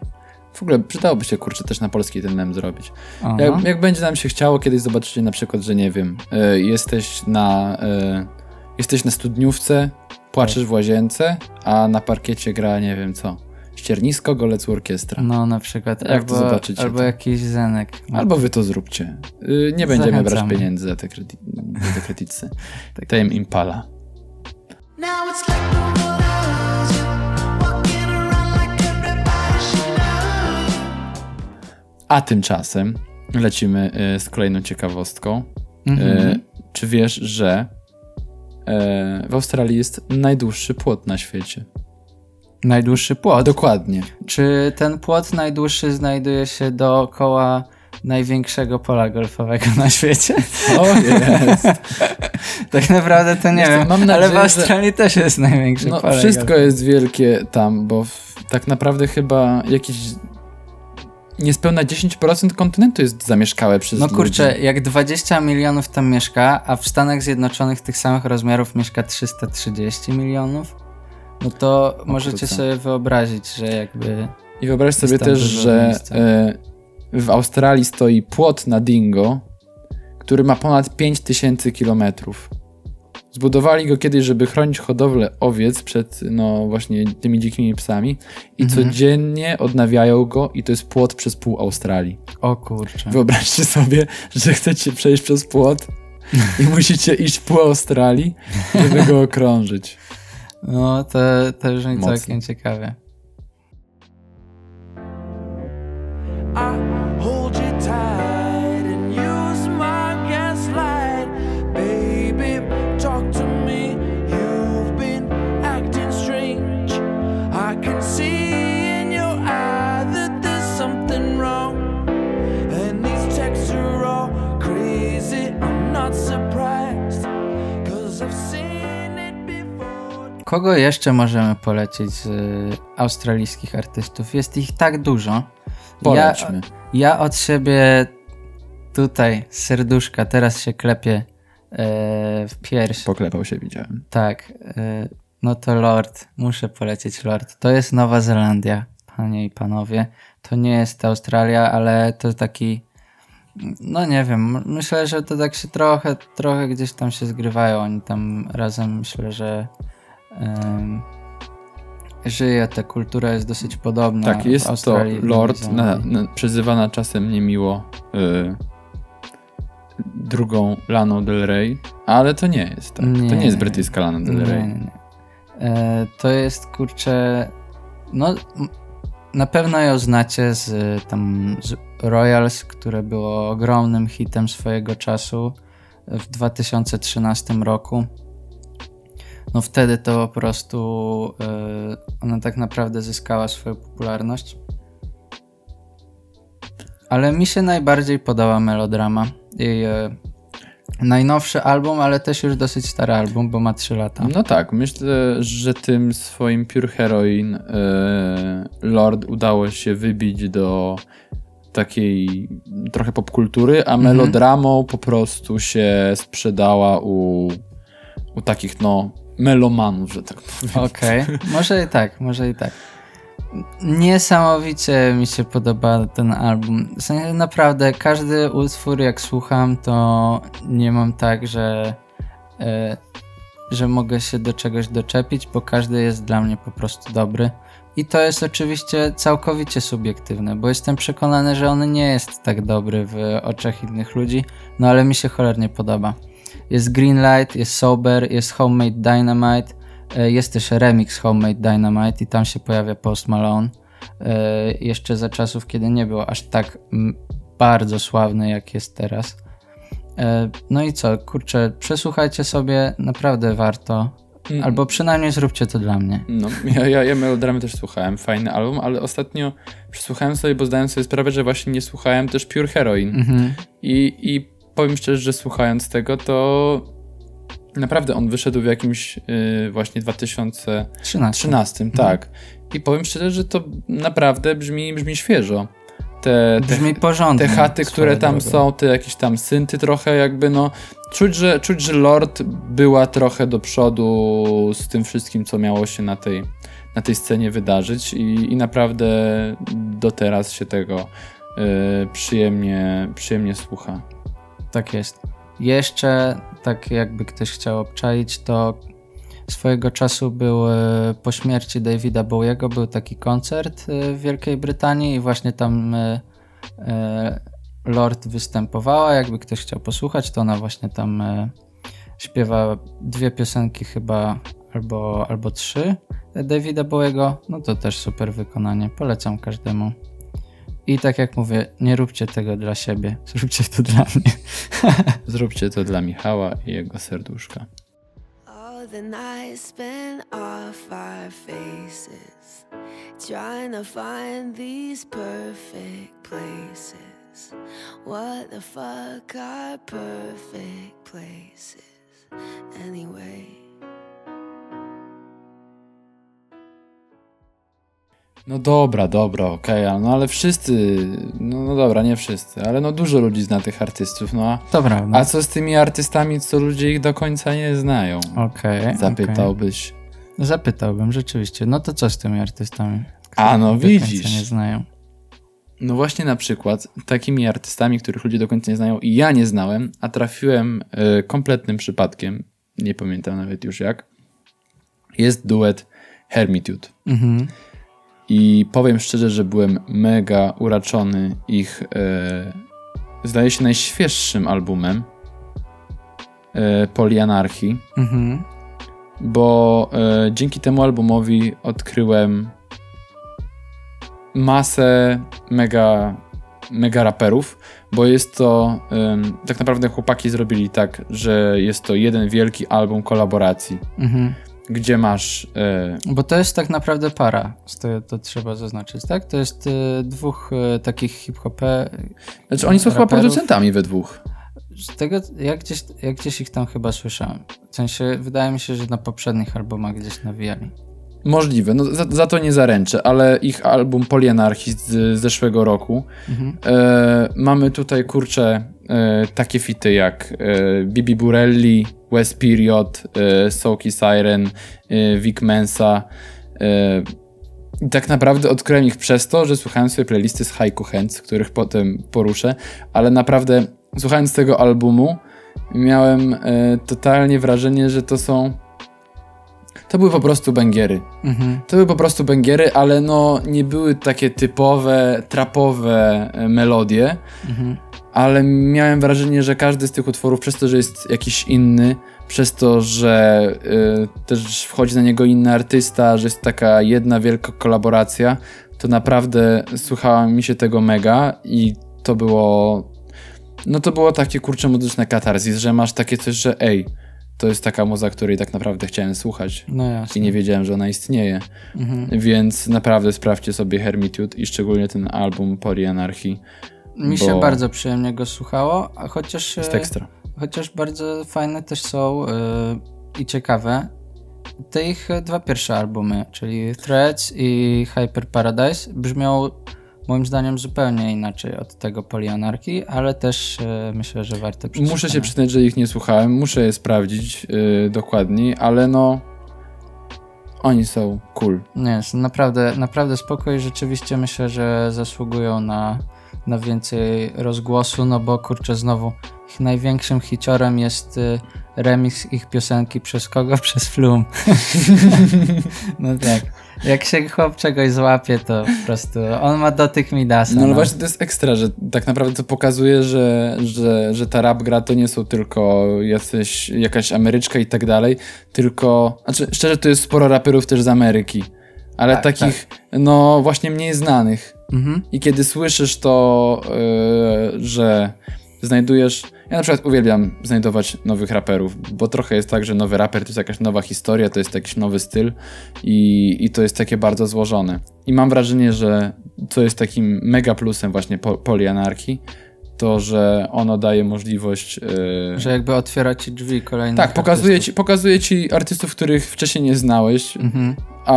W ogóle przydałoby się, kurczę, też na polski ten mem zrobić. Jak, jak będzie nam się chciało, kiedyś zobaczycie na przykład, że nie wiem, e, jesteś na e, jesteś na studniówce, płaczesz w łazience, a na parkiecie gra nie wiem co. Ściernisko, golec orkiestra. No na przykład. Jak to albo, zobaczycie, albo to- jakiś zenek. Albo wy to zróbcie. Y, Nie będziemy brać Zachęcamy. pieniędzy za te, kredi- za te kredyty. (laughs) Tajem Impala. A tymczasem lecimy y, z kolejną ciekawostką. Mhm. Y, Czy wiesz, że e, w Australii jest najdłuższy płot na świecie? Najdłuższy płot. Dokładnie. Czy ten płot najdłuższy znajduje się dookoła największego pola golfowego na świecie? O (laughs) jest. tak naprawdę to nie Wiesz wiem, mam ale nadzieję, w że- Australii też jest największe No, pole wszystko jest wielkie tam, bo w, tak naprawdę chyba jakieś niespełna 10% kontynentu jest zamieszkałe przez No ludzi. kurczę, jak 20 milionów tam mieszka, a w Stanach Zjednoczonych tych samych rozmiarów mieszka 330 milionów, no to możecie kurczę. sobie wyobrazić, że jakby... I wyobraź sobie też, że e, w Australii stoi płot na Dingo, który ma ponad 5000 kilometrów. Zbudowali go kiedyś, żeby chronić hodowlę owiec przed no właśnie tymi dzikimi psami i Mhm. codziennie odnawiają go i to jest płot przez pół Australii. O kurczę. Wyobraźcie sobie, że chcecie przejść przez płot i musicie iść pół Australii, żeby go okrążyć. No to, to brzmi Mocno. całkiem ciekawie. I Kogo jeszcze możemy polecić z y, australijskich artystów? Jest ich tak dużo. Polećmy. Ja, ja od siebie tutaj z serduszka teraz się klepię e, w pierś. Poklepał się, widziałem. Tak, e, no to Lord, muszę polecieć Lord. To jest Nowa Zelandia, panie i panowie. To nie jest Australia, ale to taki, no nie wiem, myślę, że to tak się trochę, trochę gdzieś tam się zgrywają. Oni tam razem, myślę, że em, żyje, ta kultura jest dosyć podobna. Tak, jest to Australii Lord, na, na, przezywana czasem niemiło y, drugą Laną Del Rey, ale to nie jest tak. to Nie. nie jest brytyjska Lana Del Nie, Rey. nie, nie. E, to jest kurczę. No, na pewno ją znacie z tam z Royals, które było ogromnym hitem swojego czasu w 2013 roku. No wtedy to po prostu y, ona tak naprawdę zyskała swoją popularność. ale mi się najbardziej podoba Melodrama. Jej e, najnowszy album, ale też już dosyć stary album, bo ma 3 lata. No tak, myślę, że tym swoim Pure Heroin e, Lord udało się wybić do takiej trochę popkultury, a melodramą po prostu się sprzedała u, u takich no melomanów, że tak powiem. Okej, może i tak, może i tak. Niesamowicie mi się podoba ten album. W sensie naprawdę każdy utwór jak słucham, to nie mam tak, że, e, że mogę się do czegoś doczepić, bo każdy jest dla mnie po prostu dobry. I to jest oczywiście całkowicie subiektywne, bo jestem przekonany, że on nie jest tak dobry w oczach innych ludzi, no ale mi się cholernie podoba. Jest Greenlight, jest Sober, jest Homemade Dynamite, jest też remix Homemade Dynamite i tam się pojawia Post Malone. E, Jeszcze za czasów, kiedy nie był aż tak bardzo sławny, jak jest teraz. E, No i co, kurczę, przesłuchajcie sobie, naprawdę warto. Mm. Albo przynajmniej zróbcie to dla mnie. No, ja, ja, ja melodramy też słuchałem, fajny album, ale ostatnio przesłuchałem sobie, bo zdałem sobie sprawę, że właśnie nie słuchałem też Pure Heroin. Mhm. I, I powiem szczerze, że słuchając tego, to naprawdę on wyszedł w jakimś y, właśnie 2013, 13. tak. I powiem szczerze, że to naprawdę brzmi, brzmi świeżo. Te, te, Brzmi porządnie. te chaty, które tam są, te jakieś tam synty trochę jakby no, czuć że, czuć, że Lord była trochę do przodu z tym wszystkim, co miało się na tej, na tej scenie wydarzyć i, i naprawdę do teraz się tego y, przyjemnie, przyjemnie słucha. Tak jest. Jeszcze, tak jakby ktoś chciał obczaić, to swojego czasu był e, po śmierci Davida Bowiego był taki koncert e, w Wielkiej Brytanii i właśnie tam e, Lord występowała. Jakby ktoś chciał posłuchać, to ona właśnie tam śpiewa dwie piosenki chyba albo, albo trzy Davida Bowiego. No to też super wykonanie. Polecam każdemu. I tak jak mówię, nie róbcie tego dla siebie, (laughs) zróbcie to dla mnie. (laughs) Zróbcie to dla Michała i jego serduszka. All the nights spent off our faces, trying to find these perfect places. What the fuck are perfect places anyway? No dobra, dobra, okej, a no ale wszyscy, no, no dobra, nie wszyscy, ale no dużo ludzi zna tych artystów, no a, To prawda. a co z tymi artystami, co ludzie ich do końca nie znają? Okej. Zapytałbyś. okej. Zapytałbym, rzeczywiście. No to co z tymi artystami? A, no widzisz. nie znają. No właśnie na przykład takimi artystami, których ludzie do końca nie znają i ja nie znałem, a trafiłem e, kompletnym przypadkiem, nie pamiętam nawet już jak, jest duet Hermitude. Mhm. I powiem szczerze, że byłem mega uraczony ich, e, zdaje się, najświeższym albumem e, Polianarchii, Mhm. bo e, dzięki temu albumowi odkryłem masę mega, mega raperów, bo jest to tak naprawdę chłopaki zrobili tak, że jest to jeden wielki album kolaboracji, Mhm. Gdzie masz e, Bo to jest tak naprawdę para, to, to trzeba zaznaczyć, tak? To jest y, dwóch y, takich hip-hopę. Znaczy, oni są chyba raperów. producentami we dwóch. Z tego, jak gdzieś, jak gdzieś ich tam chyba słyszałem. W sensie, wydaje mi się, że na poprzednich albumach gdzieś nawijali. Możliwe, no za, za to nie zaręczę, ale ich album Polianarchii z zeszłego roku. Mhm. E, mamy tutaj, kurczę, e, takie fity jak e, Bibi Burelli, West Period, e, Soki Siren, e, Vic Mensa. E, i tak naprawdę odkryłem ich przez to, że słuchałem sobie playlisty z Haiku Hands, których potem poruszę, ale naprawdę słuchając tego albumu miałem e, totalnie wrażenie, że to są to były po prostu bęgiery. Mhm. To były po prostu bęgiery, ale no nie były takie typowe, trapowe e, melodie, Mhm. ale miałem wrażenie, że każdy z tych utworów, przez to, że jest jakiś inny, przez to, że y, też wchodzi na niego inny artysta, że jest taka jedna wielka kolaboracja, to naprawdę słuchałem mi się tego mega i to było no to było takie kurcze muzyczne katarzis, że masz takie coś, że ej, to jest taka muza, której tak naprawdę chciałem słuchać No i nie wiedziałem, że ona istnieje. Mhm. Więc naprawdę sprawdźcie sobie Hermitude i szczególnie ten album Pori Anarchii. Mi się bardzo przyjemnie go słuchało, a chociaż, Jest e, ekstra. chociaż bardzo fajne też są e, i ciekawe te ich e, dwa pierwsze albumy, czyli Threads i Hyper Paradise brzmią moim zdaniem zupełnie inaczej od tego Polianarki, ale też e, myślę, że warte przesłuchania. Muszę się przyznać, że ich nie słuchałem, muszę je sprawdzić yy, dokładniej, ale no oni są cool. Nie, są naprawdę, naprawdę spoko i rzeczywiście myślę, że zasługują na, na więcej rozgłosu, no bo kurczę, znowu ich największym hiciorem jest y, remix ich piosenki przez kogo? (laughs) Przez Flum. (laughs) no tak. Jak się chłop czegoś złapie, to po prostu on ma dotyk Midasa. No ale właśnie to jest ekstra, że tak naprawdę to pokazuje, że, że, że ta rap gra to nie są tylko jacyś, jakaś Ameryczka i tak dalej, tylko, znaczy szczerze to jest sporo raperów też z Ameryki, ale Tak, takich no właśnie mniej znanych. Mhm. I kiedy słyszysz to, yy, że znajdujesz. Ja na przykład uwielbiam znajdować nowych raperów, bo trochę jest tak, że nowy raper to jest jakaś nowa historia, to jest jakiś nowy styl i, i to jest takie bardzo złożone. I mam wrażenie, że co jest takim mega plusem właśnie po, polianarchii, to że ono daje możliwość. Yy, Że jakby otwiera ci drzwi kolejne. tak, pokazuje ci, pokazuje ci artystów, których wcześniej nie znałeś, Mhm. a,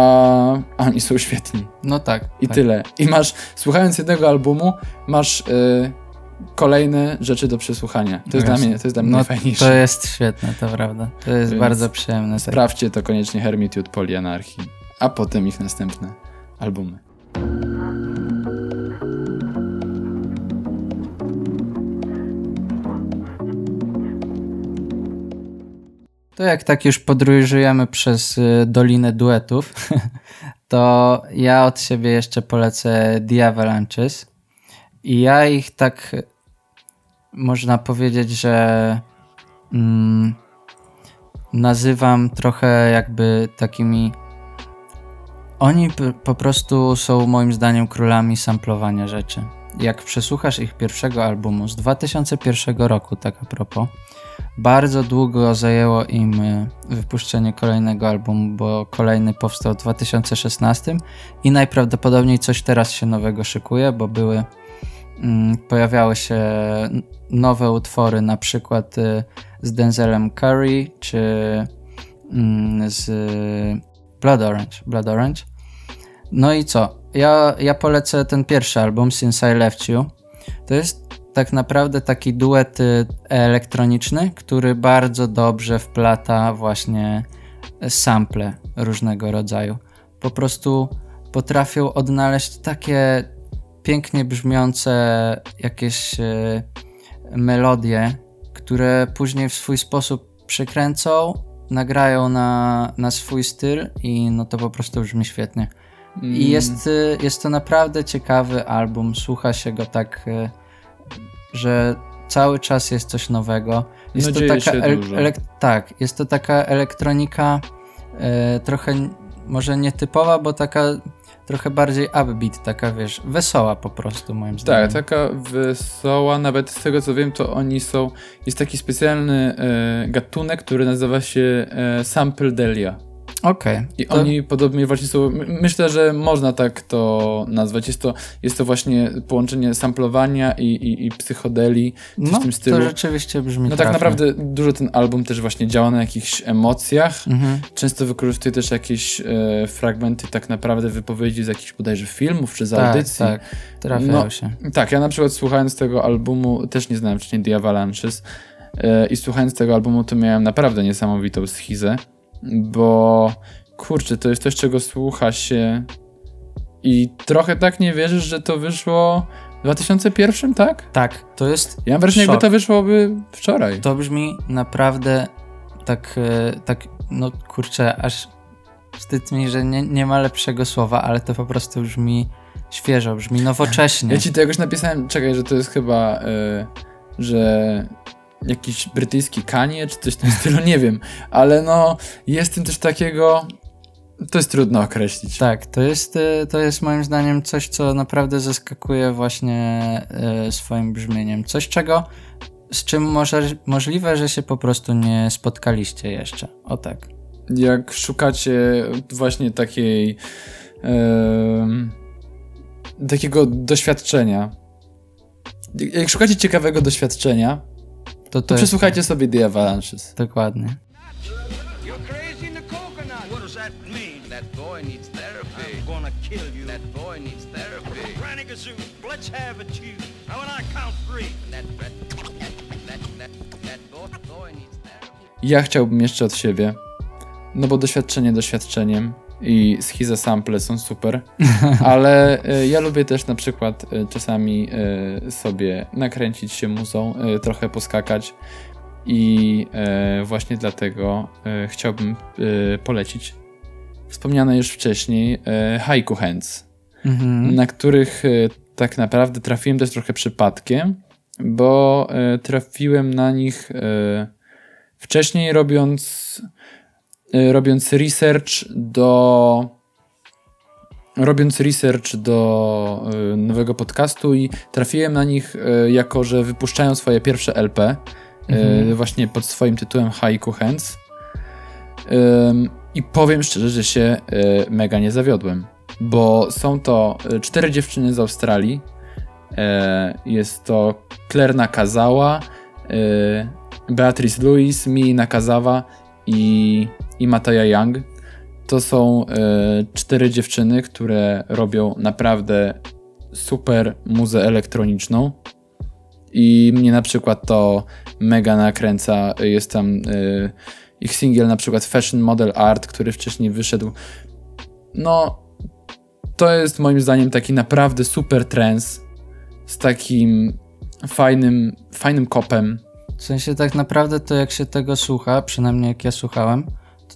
a oni są świetni. No tak. I tak. tyle. I masz, słuchając jednego albumu, masz y, kolejne rzeczy do przesłuchania. To jest, dla mnie, to jest dla mnie No, najfajniejsze. to jest świetne, to prawda. To jest Więc bardzo przyjemne. Tak. Sprawdźcie to koniecznie Hermitude Polianarchii, a potem ich następne albumy. To jak tak już podróżujemy przez y, Dolinę Duetów, (laughs) to ja od siebie jeszcze polecę The Avalanches. I ja ich tak można powiedzieć, że mm, nazywam trochę jakby takimi. Oni po prostu są moim zdaniem królami samplowania rzeczy. Jak przesłuchasz ich pierwszego albumu z 2001 roku, tak a propos, bardzo długo zajęło im y, wypuszczenie kolejnego albumu, bo kolejny powstał w 2016 i najprawdopodobniej coś teraz się nowego szykuje, bo były pojawiały się nowe utwory, na przykład y, z Denzelem Curry czy mm, z Blood Orange. Blood Orange. No i co? Ja, ja polecę ten pierwszy album, Since I Left You. To jest tak naprawdę taki duet y, elektroniczny, który bardzo dobrze wplata właśnie sample różnego rodzaju. Po prostu potrafią odnaleźć takie pięknie brzmiące jakieś y, melodie, które później w swój sposób przykręcą, nagrają na, na swój styl i no to po prostu brzmi świetnie. Mm. I jest, y, jest to naprawdę ciekawy album. Słucha się go tak, y, że cały czas jest coś nowego. Jest No to taka się el- dużo. elek- tak, jest to taka elektronika y, trochę może nietypowa, bo taka trochę bardziej upbeat, taka wiesz, wesoła po prostu moim zdaniem. Tak, taka wesoła, nawet z tego co wiem, to oni są. Jest taki specjalny e, gatunek, który nazywa się e, Sample Delia. Okej. I To- oni podobnie właśnie są. my- Myślę, że można tak to nazwać. Jest to, jest to właśnie połączenie samplowania i, i, i psychodelii coś No, w tym stylu. to rzeczywiście brzmi No tak trafnie. naprawdę dużo ten album też właśnie działa na jakichś emocjach. Mhm. Często wykorzystuje też jakieś e, fragmenty tak naprawdę wypowiedzi z jakichś bodajże filmów czy z Tak, audycji. tak, trafiają No, się. Tak, ja na przykład słuchając tego albumu, też nie znałem wcześniej The Avalanches e, i słuchając tego albumu to miałem naprawdę niesamowitą schizę, bo kurczę, to jest coś, czego słucha się i trochę tak nie wierzysz, że to wyszło w 2001, tak? Tak, to jest Ja mam wrażenie, jakby to wyszłoby wczoraj. To brzmi naprawdę tak, e, tak, no kurczę, aż wstyd mi, że nie, nie ma lepszego słowa, ale to po prostu brzmi świeżo, brzmi nowocześnie. Ja ci to jakoś napisałem, czekaj, że to jest chyba, e, że jakiś brytyjski Kanye, czy coś w tym stylu, nie wiem, ale no jest w tym też takiego, to jest trudno określić. Tak, to jest, e, to jest moim zdaniem coś, co naprawdę zaskakuje właśnie e, swoim brzmieniem. Coś, czego, z czym może, możliwe, że się po prostu nie spotkaliście jeszcze. O tak. Jak szukacie właśnie takiej em, takiego doświadczenia Jak szukacie ciekawego doświadczenia, To, to przesłuchajcie sobie The Avalanches. Dokładnie. Ja chciałbym jeszcze od siebie, no bo doświadczenie doświadczeniem i schiza sample są super, (laughs) ale e, ja lubię też na przykład e, czasami e, sobie nakręcić się muzą, trochę poskakać i właśnie dlatego chciałbym polecić wspomniane już wcześniej Haiku Hands, Mhm. na których tak naprawdę trafiłem też trochę przypadkiem, bo trafiłem na nich wcześniej robiąc, robiąc research do robiąc research do e, nowego podcastu i trafiłem na nich e, jako, że wypuszczają swoje pierwsze LP e, właśnie pod swoim tytułem Haiku Hands. I powiem szczerze, że się mega nie zawiodłem, bo są to cztery dziewczyny z Australii. Jest to Claire Nakazawa, e, Beatrice Lewis, Mii Nakazawa i, i Mataya Young. To są e, cztery dziewczyny, które robią naprawdę super muzę elektroniczną. I mnie na przykład to mega nakręca. Jest tam e, ich singiel, na przykład Fashion Model Art, który wcześniej wyszedł. No, to jest moim zdaniem taki naprawdę super trance z takim fajnym, fajnym kopem. W sensie tak naprawdę to jak się tego słucha, przynajmniej jak ja słuchałem,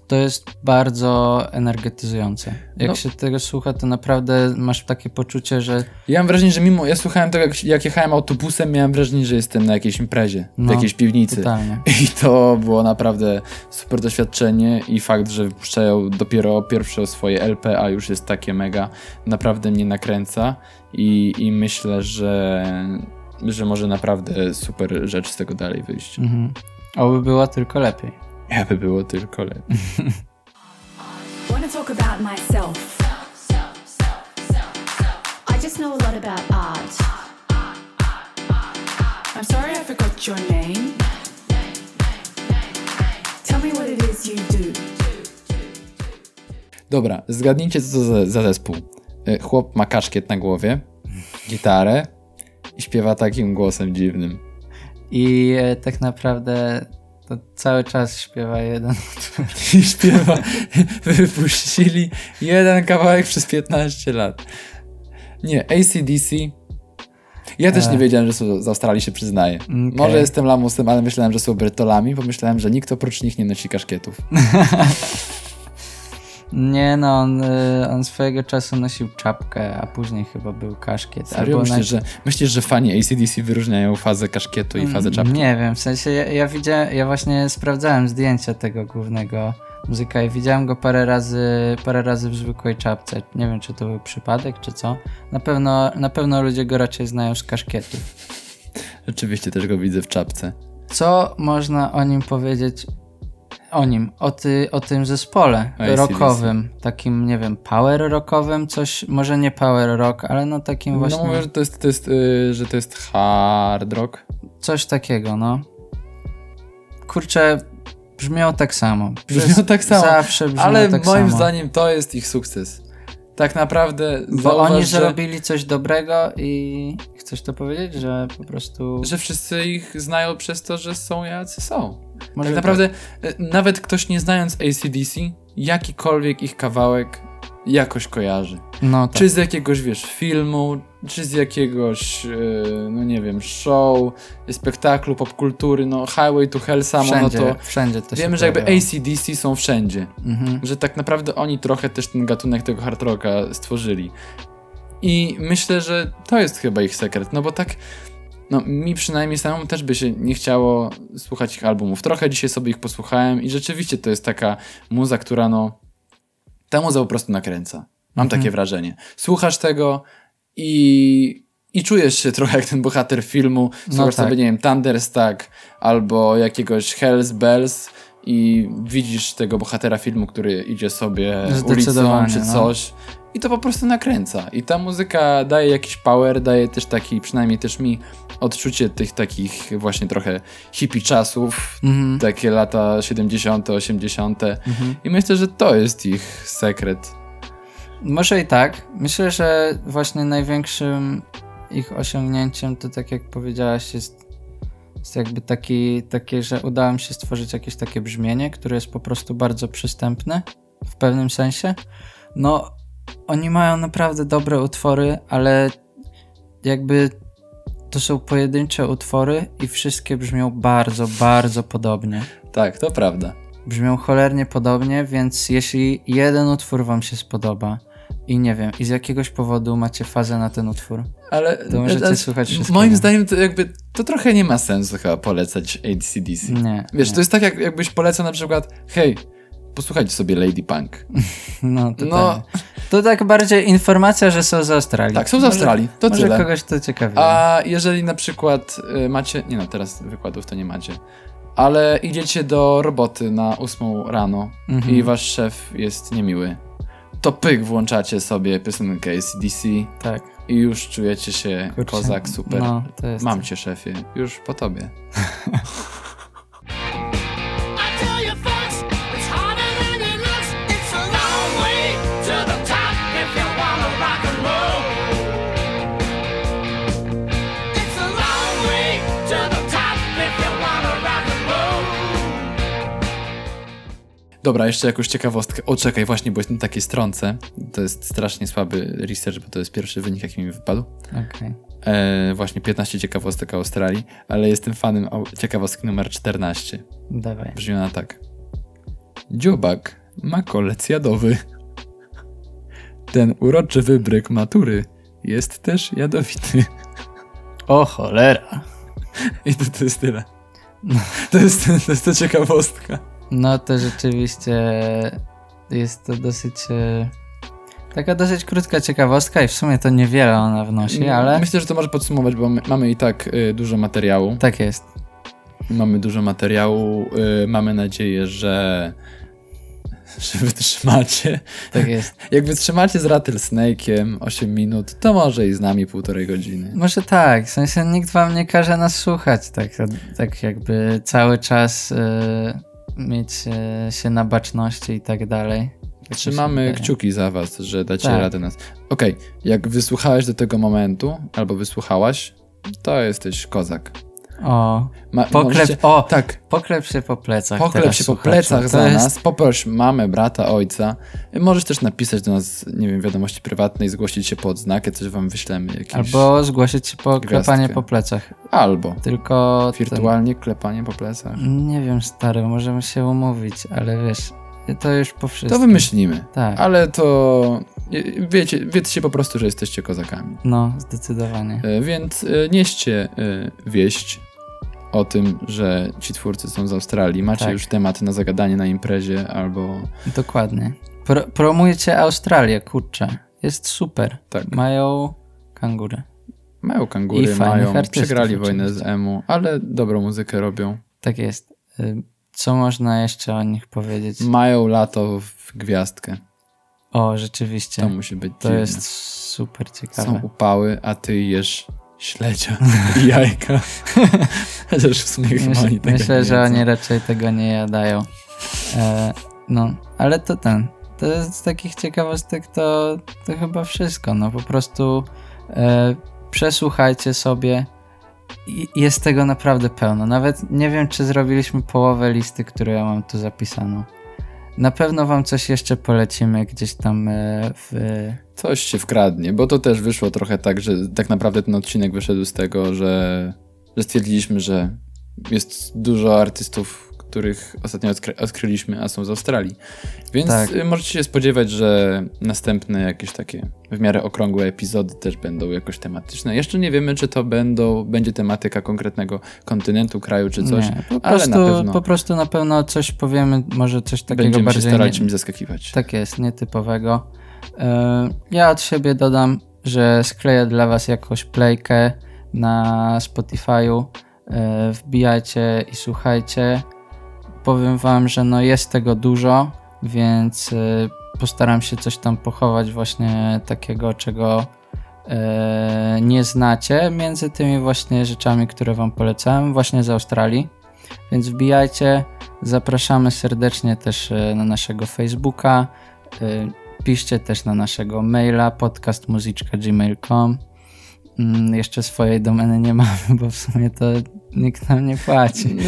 to jest bardzo energetyzujące. Jak No. się tego słucha, to naprawdę masz takie poczucie, że Ja mam wrażenie, że mimo, ja słuchałem tego, jak, jak jechałem autobusem, miałem wrażenie, że jestem na jakiejś imprezie, w No, jakiejś piwnicy. totalnie. I to było naprawdę super doświadczenie i fakt, że wypuszczają dopiero pierwsze swoje LP, a już jest takie mega, naprawdę mnie nakręca i, i myślę, że, że może naprawdę super rzecz z tego dalej wyjść. mhm. oby było tylko lepiej. Jakby było tylko lepiej. want to talk about myself. I just know a lot about art. I'm sorry I forgot your name. Tell me what it is you do. Dobra, zgadnijcie co to za, za zespół. E, Chłop ma kaszkiet na głowie, gitarę i śpiewa takim głosem dziwnym. I e, tak naprawdę to cały czas śpiewa jeden utwór. (laughs) I śpiewa. Wypuścili jeden kawałek przez 15 lat. Nie, ACDC. Ja też E. nie wiedziałem, że są z Australii, się przyznaję. Okej. Może jestem lamusem, ale myślałem, że są brytolami, bo myślałem, że nikt oprócz nich nie nosi kaszkietów. (laughs) Nie no, on, y, on swojego czasu nosił czapkę, a później chyba był kaszkiet. Serio? albo Myślisz, że, myślisz, że fani ACDC wyróżniają fazę kaszkietu i fazę czapki? Nie wiem, w sensie ja, ja widziałem, ja właśnie sprawdzałem zdjęcia tego głównego muzyka i widziałem go parę razy, parę razy w zwykłej czapce. Nie wiem, czy to był przypadek, czy co. Na pewno, na pewno ludzie go raczej znają z kaszkietu. Oczywiście też go widzę w czapce. Co można o nim powiedzieć? O nim, o, ty, o tym zespole rockowym, takim, nie wiem, power rockowym, coś, może nie power rock, ale no takim właśnie, No mówię, że to jest, to jest, y, że to jest hard rock. coś takiego, no. Kurczę, brzmiał tak samo. Brzmiał tak samo, Zawsze brzmiał Ale tak moim samo. zdaniem to jest ich sukces. Tak naprawdę Bo zauważ, oni że, zrobili coś dobrego i chcesz to powiedzieć, że po prostu... że wszyscy ich znają przez to, że są jacy są. Może tak naprawdę y, nawet ktoś nie znając ACDC, jakikolwiek ich kawałek jakoś kojarzy. No tak. Czy z jakiegoś, wiesz, filmu, czy z jakiegoś, e, no nie wiem, show, spektaklu, popkultury, no Highway to Hell samo, wszędzie, no to wszędzie to się wiemy, że jakby. ACDC są wszędzie. Mhm. Że tak naprawdę oni trochę też ten gatunek tego hard rocka stworzyli. I myślę, że to jest chyba ich sekret, no bo tak, no mi przynajmniej samemu też by się nie chciało słuchać ich albumów. Trochę dzisiaj sobie ich posłuchałem i rzeczywiście to jest taka muza, która no, ta muza po prostu nakręca. Mam Mhm. takie wrażenie. Słuchasz tego i, i czujesz się trochę jak ten bohater filmu. Słuchasz tak. sobie, nie wiem, Thunderstack albo jakiegoś Hells Bells i widzisz tego bohatera filmu, który idzie sobie ulicą czy no. coś i to po prostu nakręca. I ta muzyka daje jakiś power, daje też taki, przynajmniej też mi, odczucie tych takich właśnie trochę hippie czasów, Mhm. takie lata 70., 80. I myślę, że to jest ich sekret. Może i tak. Myślę, że właśnie największym ich osiągnięciem to tak jak powiedziałaś jest, jest jakby taki, takie, że udało mi się stworzyć jakieś takie brzmienie, które jest po prostu bardzo przystępne w pewnym sensie. No, oni mają naprawdę dobre utwory, ale jakby to są pojedyncze utwory i wszystkie brzmią bardzo, bardzo podobnie. Tak, to prawda. Brzmią cholernie podobnie, więc jeśli jeden utwór wam się spodoba i nie wiem, i z jakiegoś powodu macie fazę na ten utwór, Ale, To możecie ale słuchać wszystkiego. Moim zdaniem to jakby to trochę nie ma sensu chyba polecać ACDC. nie. Wiesz, nie. to jest tak jak, jakbyś polecał na przykład hej, posłuchajcie sobie Lady Punk. No, to, No. tak. to tak bardziej informacja, że są z Australii. Tak, są z Może- Australii, to może tyle. kogoś to ciekawi. A jeżeli na przykład y, macie, nie no teraz wykładów to nie macie, ale idziecie do roboty na 8 rano Mhm. i wasz szef jest niemiły, to pyk włączacie sobie piosenkę ACDC Tak. i już czujecie się Kurczę, kozak, super. no, Mam cię szefie, już po tobie. (laughs) Dobra, jeszcze jakąś ciekawostkę. O, czekaj, właśnie, bo jest na takiej stronce. To jest strasznie słaby research, bo to jest pierwszy wynik, jaki mi wypadł. Okej. E, właśnie 15 ciekawostek o Australii, ale jestem fanem ciekawostki numer 14. Dawaj. Brzmi ona tak. Dziobak ma kolec jadowy. Ten uroczy wybryk matury jest też jadowity. O cholera. I to, to jest tyle. To jest, to jest to ciekawostka. No to rzeczywiście jest to dosyć... e, Taka dosyć krótka ciekawostka i w sumie to niewiele ona wnosi, ale Myślę, że to może podsumować, bo my, mamy i tak y, dużo materiału. tak jest. Mamy dużo materiału. y, mamy nadzieję, że, że wytrzymacie. Tak jest. (laughs) Jak wytrzymacie z Rattlesnake'iem 8 minut, to może i z nami półtorej godziny. Może tak, w sensie nikt wam nie każe nas słuchać, tak, tak jakby cały czas mieć e, się na baczności i tak dalej. Tak Trzymamy kciuki za was, że dacie Tak. radę nas. Okej, jak wysłuchałeś do tego momentu, albo wysłuchałaś, to jesteś kozak. O, Ma, poklep, możecie- o, Tak, poklep się po plecach poklep teraz, się po plecach za jest- nas, poproś mamę, brata, ojca. Możesz też napisać do nas, nie wiem, wiadomości prywatnej, zgłosić się po odznakę, coś wam wyślemy. Jakieś... Albo zgłosić się po Gwiazdkę. klepanie po plecach. Albo. Tylko... Wirtualnie klepanie po plecach. Ten, nie wiem, stary, możemy się umówić, ale wiesz, to już po wszystkim. To wymyślimy. Tak, Ale to wiecie, wiecie po prostu, że jesteście kozakami. no, zdecydowanie. E, Więc e, nieście e, wieść o tym, że ci twórcy są z Australii. Macie Tak. już temat na zagadanie na imprezie albo Dokładnie. Pro, promujcie Australię, kurczę. Jest super. tak. Mają kangury. Mają I kangury, fajnych mają, przegrali wojnę z emu, ale dobrą muzykę robią. Tak jest. Y, Co można jeszcze o nich powiedzieć? Mają lato w gwiazdkę. O, rzeczywiście. To musi być To dziwne. jest super ciekawe. Są upały, a ty jesz śledzia i jajka. (laughs) Chociaż w sumie chyba Myślę, oni tego myślę nie że oni raczej tego nie jadają. E, no, ale to ten. To jest z takich ciekawostek to, to chyba wszystko. No po prostu e, przesłuchajcie sobie. I jest tego naprawdę pełno. Nawet nie wiem, czy zrobiliśmy połowę listy, którą ja mam tu zapisaną. Na pewno wam coś jeszcze polecimy gdzieś tam e, w. Coś się wkradnie, bo to też wyszło trochę tak, że tak naprawdę ten odcinek wyszedł z tego, że, że stwierdziliśmy, że jest dużo artystów, których ostatnio odkry odkryliśmy, a są z Australii. Więc Tak. y, możecie się spodziewać, że następne jakieś takie w miarę okrągłe epizody też będą jakoś tematyczne. Jeszcze nie wiemy, czy to będą, będzie tematyka konkretnego kontynentu, kraju czy coś, nie, po, ale prostu, na pewno po prostu na pewno coś powiemy, może coś takiego będziemy się bardziej. starali nie- czymś zaskakiwać. Tak jest, nietypowego. E, Ja od siebie dodam, że skleję dla Was jakąś playkę na Spotify'u. E, Wbijajcie i słuchajcie. Powiem Wam, że no jest tego dużo, więc e, postaram się coś tam pochować właśnie takiego, czego e, nie znacie między tymi właśnie rzeczami, które wam polecałem, właśnie z Australii. Więc wbijajcie, zapraszamy serdecznie też e, na naszego Facebooka, piszcie też na naszego maila podcastmuzyczka.gmail.com Jeszcze swojej domeny nie mamy, (laughs) bo w sumie to nikt nam nie płaci. (laughs)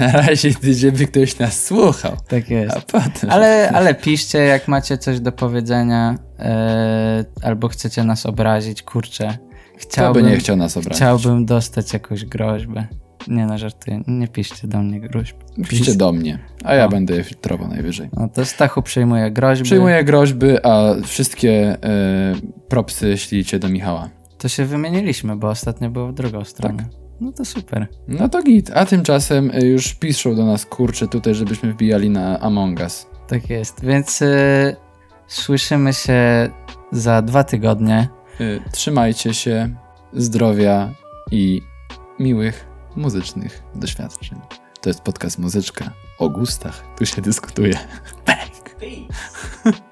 Na razie, żeby ktoś nas słuchał. Tak jest. Potem... Ale, ale piszcie, jak macie coś do powiedzenia, e, albo chcecie nas obrazić, kurczę. Kto by Chciałbym, nie chciał nas obrazić? chciałbym dostać jakąś groźbę. Nie no, żartuję. Nie piszcie do mnie groźb. Piszcie do mnie, a ja No. będę je filtrował najwyżej. No to Stachu przyjmuje groźby. Przyjmuję groźby, a wszystkie e, propsy ślijcie do Michała. To się wymieniliśmy, bo ostatnio było w drugą stronę. Tak. No to super. No to git. A tymczasem e, już piszą do nas kurczę tutaj, żebyśmy wbijali na Among Us. Tak jest. Więc y, słyszymy się za dwa tygodnie. Y, Trzymajcie się, zdrowia i miłych muzycznych doświadczeń. To jest podcast Muzyczka o gustach. Tu się dyskutuje. Bang! (laughs)